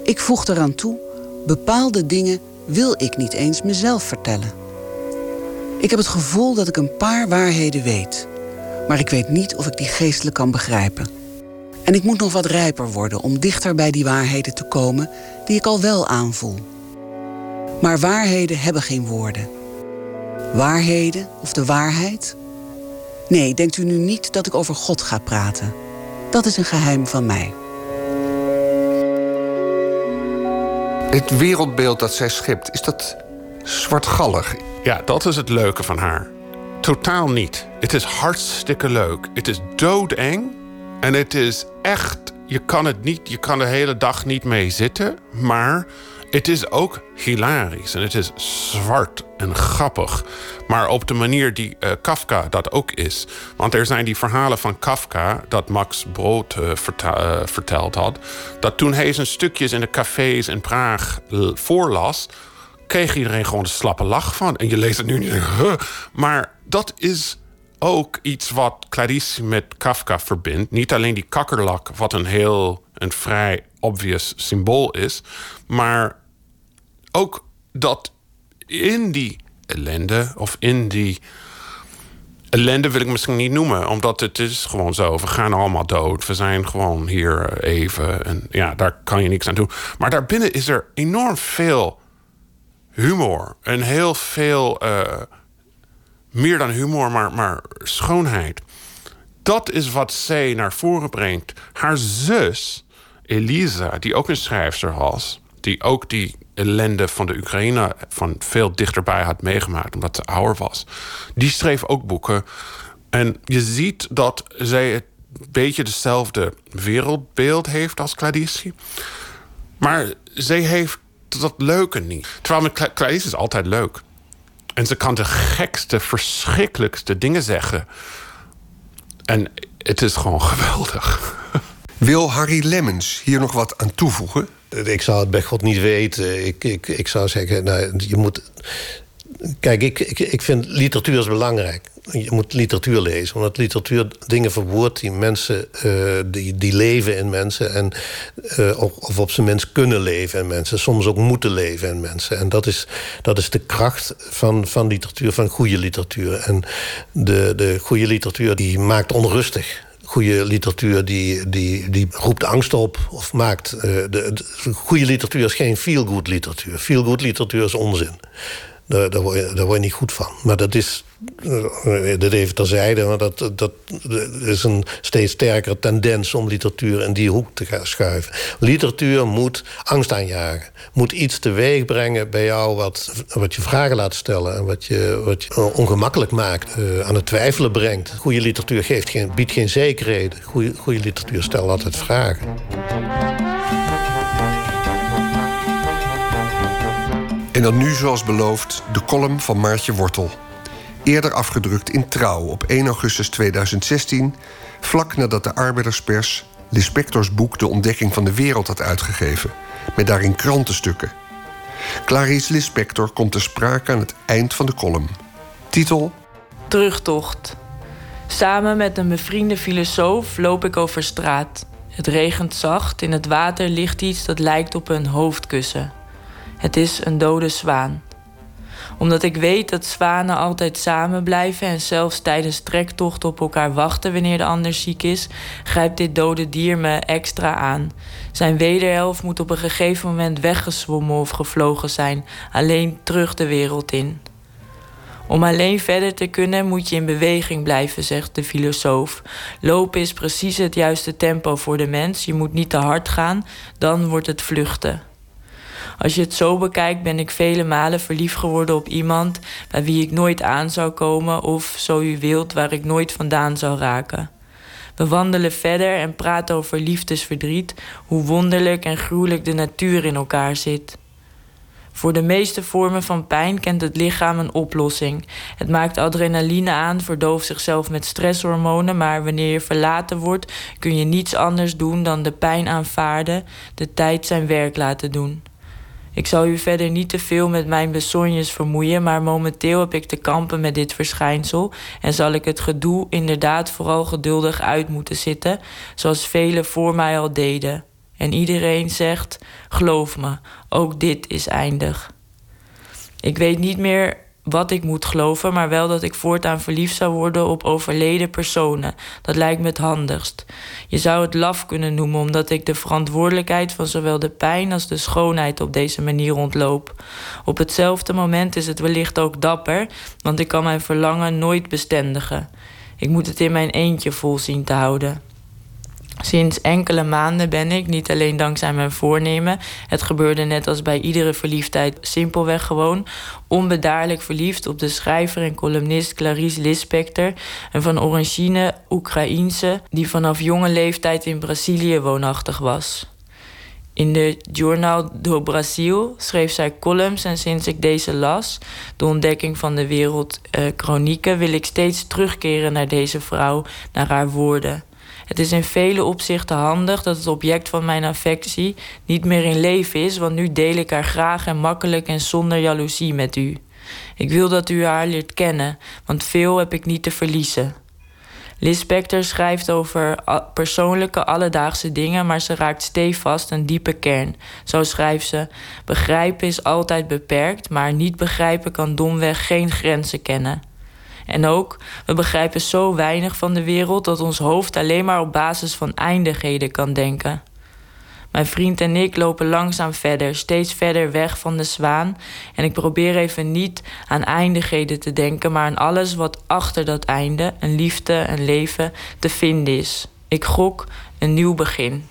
Ik voeg eraan toe, bepaalde dingen wil ik niet eens mezelf vertellen. Ik heb het gevoel dat ik een paar waarheden weet, maar ik weet niet of ik die geestelijk kan begrijpen. En ik moet nog wat rijper worden om dichter bij die waarheden te komen die ik al wel aanvoel. Maar waarheden hebben geen woorden. Waarheden of de waarheid? Nee, denkt u nu niet dat ik over God ga praten. Dat is een geheim van mij. Het wereldbeeld dat zij schept, is dat zwartgallig? Ja, dat is het leuke van haar. Totaal niet. Het is hartstikke leuk. Het is doodeng. En het is echt. Je kan het niet. Je kan de hele dag niet mee zitten. Maar het is ook hilarisch en het is zwart en grappig. Maar op de manier die uh, Kafka dat ook is. Want er zijn die verhalen van Kafka dat Max Brood uh, verteld had. Dat toen hij zijn stukjes in de cafés in Praag voorlas kreeg iedereen gewoon een slappe lach van. En je leest het nu niet. Maar dat is ook iets wat Clarice met Kafka verbindt. Niet alleen die kakkerlak, wat een heel een vrij obvious symbool is. Maar ook dat in die ellende of in die ellende wil ik misschien niet noemen, omdat het is gewoon zo. We gaan allemaal dood. We zijn gewoon hier even. En ja, daar kan je niks aan doen. Maar daarbinnen is er enorm veel humor. En heel veel, uh, meer dan humor, maar, maar schoonheid. Dat is wat zij naar voren brengt. Haar zus, Elisa, die ook een schrijfster was, die ook die ellende van de Oekraïne van veel dichterbij had meegemaakt, omdat ze ouder was. Die schreef ook boeken. En je ziet dat zij een beetje dezelfde wereldbeeld heeft als Clarice. Maar zij heeft dat leuke niet. Terwijl met is altijd leuk. En ze kan de gekste, verschrikkelijkste dingen zeggen. En het is gewoon geweldig. Wil Harry Lemmens hier nog wat aan toevoegen? Ik zou het bij God niet weten. Ik, ik, ik zou zeggen, nou, je moet. Kijk, ik, ik, ik vind literatuur is belangrijk. Je moet literatuur lezen, omdat literatuur dingen verwoordt die mensen, uh, die, die leven in mensen. En, uh, of op zijn minst kunnen leven in mensen. Soms ook moeten leven in mensen. En dat is, dat is de kracht van, van literatuur, van goede literatuur. En de, de goede literatuur die maakt onrustig goede literatuur die, die, die roept angst op of maakt. Uh, de, de, goede literatuur is geen feel-good literatuur. Feel-good literatuur is onzin. Daar, word je, niet goed van. Maar dat is, uh, dat even terzijde, maar dat, dat is een steeds sterkere tendens om literatuur in die hoek te gaan schuiven. Literatuur moet angst aanjagen. Moet iets teweeg brengen bij jou wat, wat je vragen laat stellen en wat je, wat je ongemakkelijk maakt, uh, aan het twijfelen brengt. Goede literatuur geeft geen, biedt geen zekerheden. Goede, goede literatuur stelt altijd vragen. En dan nu, zoals beloofd, de column van Maartje Wortel. Eerder afgedrukt in Trouw op 1 augustus 2016... vlak nadat de arbeiderspers Lispectors boek De Ontdekking van de Wereld had uitgegeven... met daarin krantenstukken. Clarice Lispector komt ter sprake aan het eind van de column. Titel... Terugtocht. Samen met een bevriende filosoof loop ik over straat. Het regent zacht, in het water ligt iets dat lijkt op een hoofdkussen... Het is een dode zwaan. Omdat ik weet dat zwanen altijd samen blijven en zelfs tijdens trektochten op elkaar wachten wanneer de ander ziek is, grijpt dit dode dier me extra aan. Zijn wederhelft moet op een gegeven moment weggezwommen of gevlogen zijn, alleen terug de wereld in. Om alleen verder te kunnen moet je in beweging blijven, zegt de filosoof. Lopen is precies het juiste tempo voor de mens. Je moet niet te hard gaan, dan wordt het vluchten. Als je het zo bekijkt, ben ik vele malen verliefd geworden op iemand bij wie ik nooit aan zou komen of, zo u wilt, waar ik nooit vandaan zou raken. We wandelen verder en praten over liefdesverdriet, hoe wonderlijk en gruwelijk de natuur in elkaar zit. Voor de meeste vormen van pijn kent het lichaam een oplossing. Het maakt adrenaline aan, verdooft zichzelf met stresshormonen, maar wanneer je verlaten wordt, kun je niets anders doen dan de pijn aanvaarden, de tijd zijn werk laten doen. Ik zal u verder niet te veel met mijn besonjes vermoeien, maar momenteel heb ik te kampen met dit verschijnsel en zal ik het gedoe inderdaad vooral geduldig uit moeten zitten, zoals velen voor mij al deden. En iedereen zegt: geloof me, ook dit is eindig. Ik weet niet meer wat ik moet geloven, maar wel dat ik voortaan verliefd zou worden op overleden personen. Dat lijkt me het handigst. Je zou het laf kunnen noemen, omdat ik de verantwoordelijkheid van zowel de pijn als de schoonheid op deze manier ontloop. Op hetzelfde moment is het wellicht ook dapper, want ik kan mijn verlangen nooit bestendigen. Ik moet het in mijn eentje vol zien te houden. Sinds enkele maanden ben ik, niet alleen dankzij mijn voornemen, het gebeurde net als bij iedere verliefdheid simpelweg gewoon, onbedaarlijk verliefd op de schrijver en columnist Clarice Lispector, een van origine Oekraïense, die vanaf jonge leeftijd in Brazilië woonachtig was. In de Journal do Brasil schreef zij columns en sinds ik deze las, de ontdekking van de wereld eh, chronieken, wil ik steeds terugkeren naar deze vrouw, naar haar woorden. Het is in vele opzichten handig dat het object van mijn affectie niet meer in leven is, want nu deel ik haar graag en makkelijk en zonder jaloezie met u. Ik wil dat u haar leert kennen, want veel heb ik niet te verliezen. Lispector schrijft over persoonlijke alledaagse dingen, maar ze raakt stevast een diepe kern. Zo schrijft ze: Begrijpen is altijd beperkt, maar niet begrijpen kan domweg geen grenzen kennen. En ook, we begrijpen zo weinig van de wereld dat ons hoofd alleen maar op basis van eindigheden kan denken. Mijn vriend en ik lopen langzaam verder, steeds verder weg van de zwaan. En ik probeer even niet aan eindigheden te denken, maar aan alles wat achter dat einde, een liefde, een leven, te vinden is. Ik gok een nieuw begin.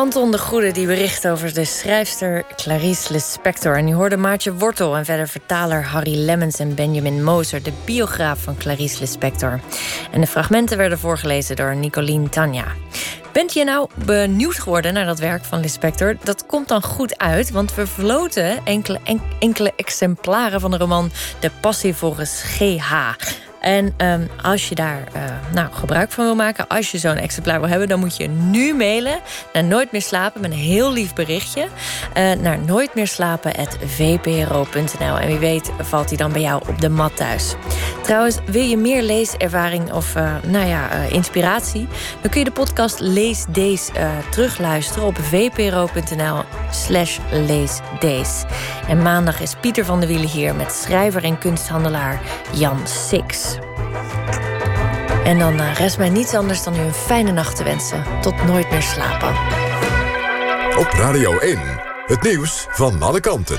Anton de Goede die bericht over de schrijfster Clarice Lispector. En u hoorde Maartje Wortel en verder vertaler Harry Lemmens en Benjamin Moser... de biograaf van Clarice Lispector. En de fragmenten werden voorgelezen door Nicolien Tanja. Bent je nou benieuwd geworden naar dat werk van Lispector? Dat komt dan goed uit, want we verloten enkele, enkele exemplaren van de roman De Passie volgens GH. En um, als je daar uh, nou, gebruik van wil maken, als je zo'n exemplaar wil hebben, dan moet je nu mailen naar Nooit meer slapen met een heel lief berichtje. Uh, naar nooitmeerslapen.vpro.nl. En wie weet valt hij dan bij jou op de mat thuis. Trouwens, wil je meer leeservaring of uh, nou ja, inspiratie? Dan kun je de podcast Lees Days terugluisteren op vpro.nl slash leesdays. En maandag is Pieter van der Wielen hier met schrijver en kunsthandelaar Jan Six. En dan uh, rest mij niets anders dan u een fijne nacht te wensen. Tot nooit meer slapen. Op Radio 1, het nieuws van alle kanten.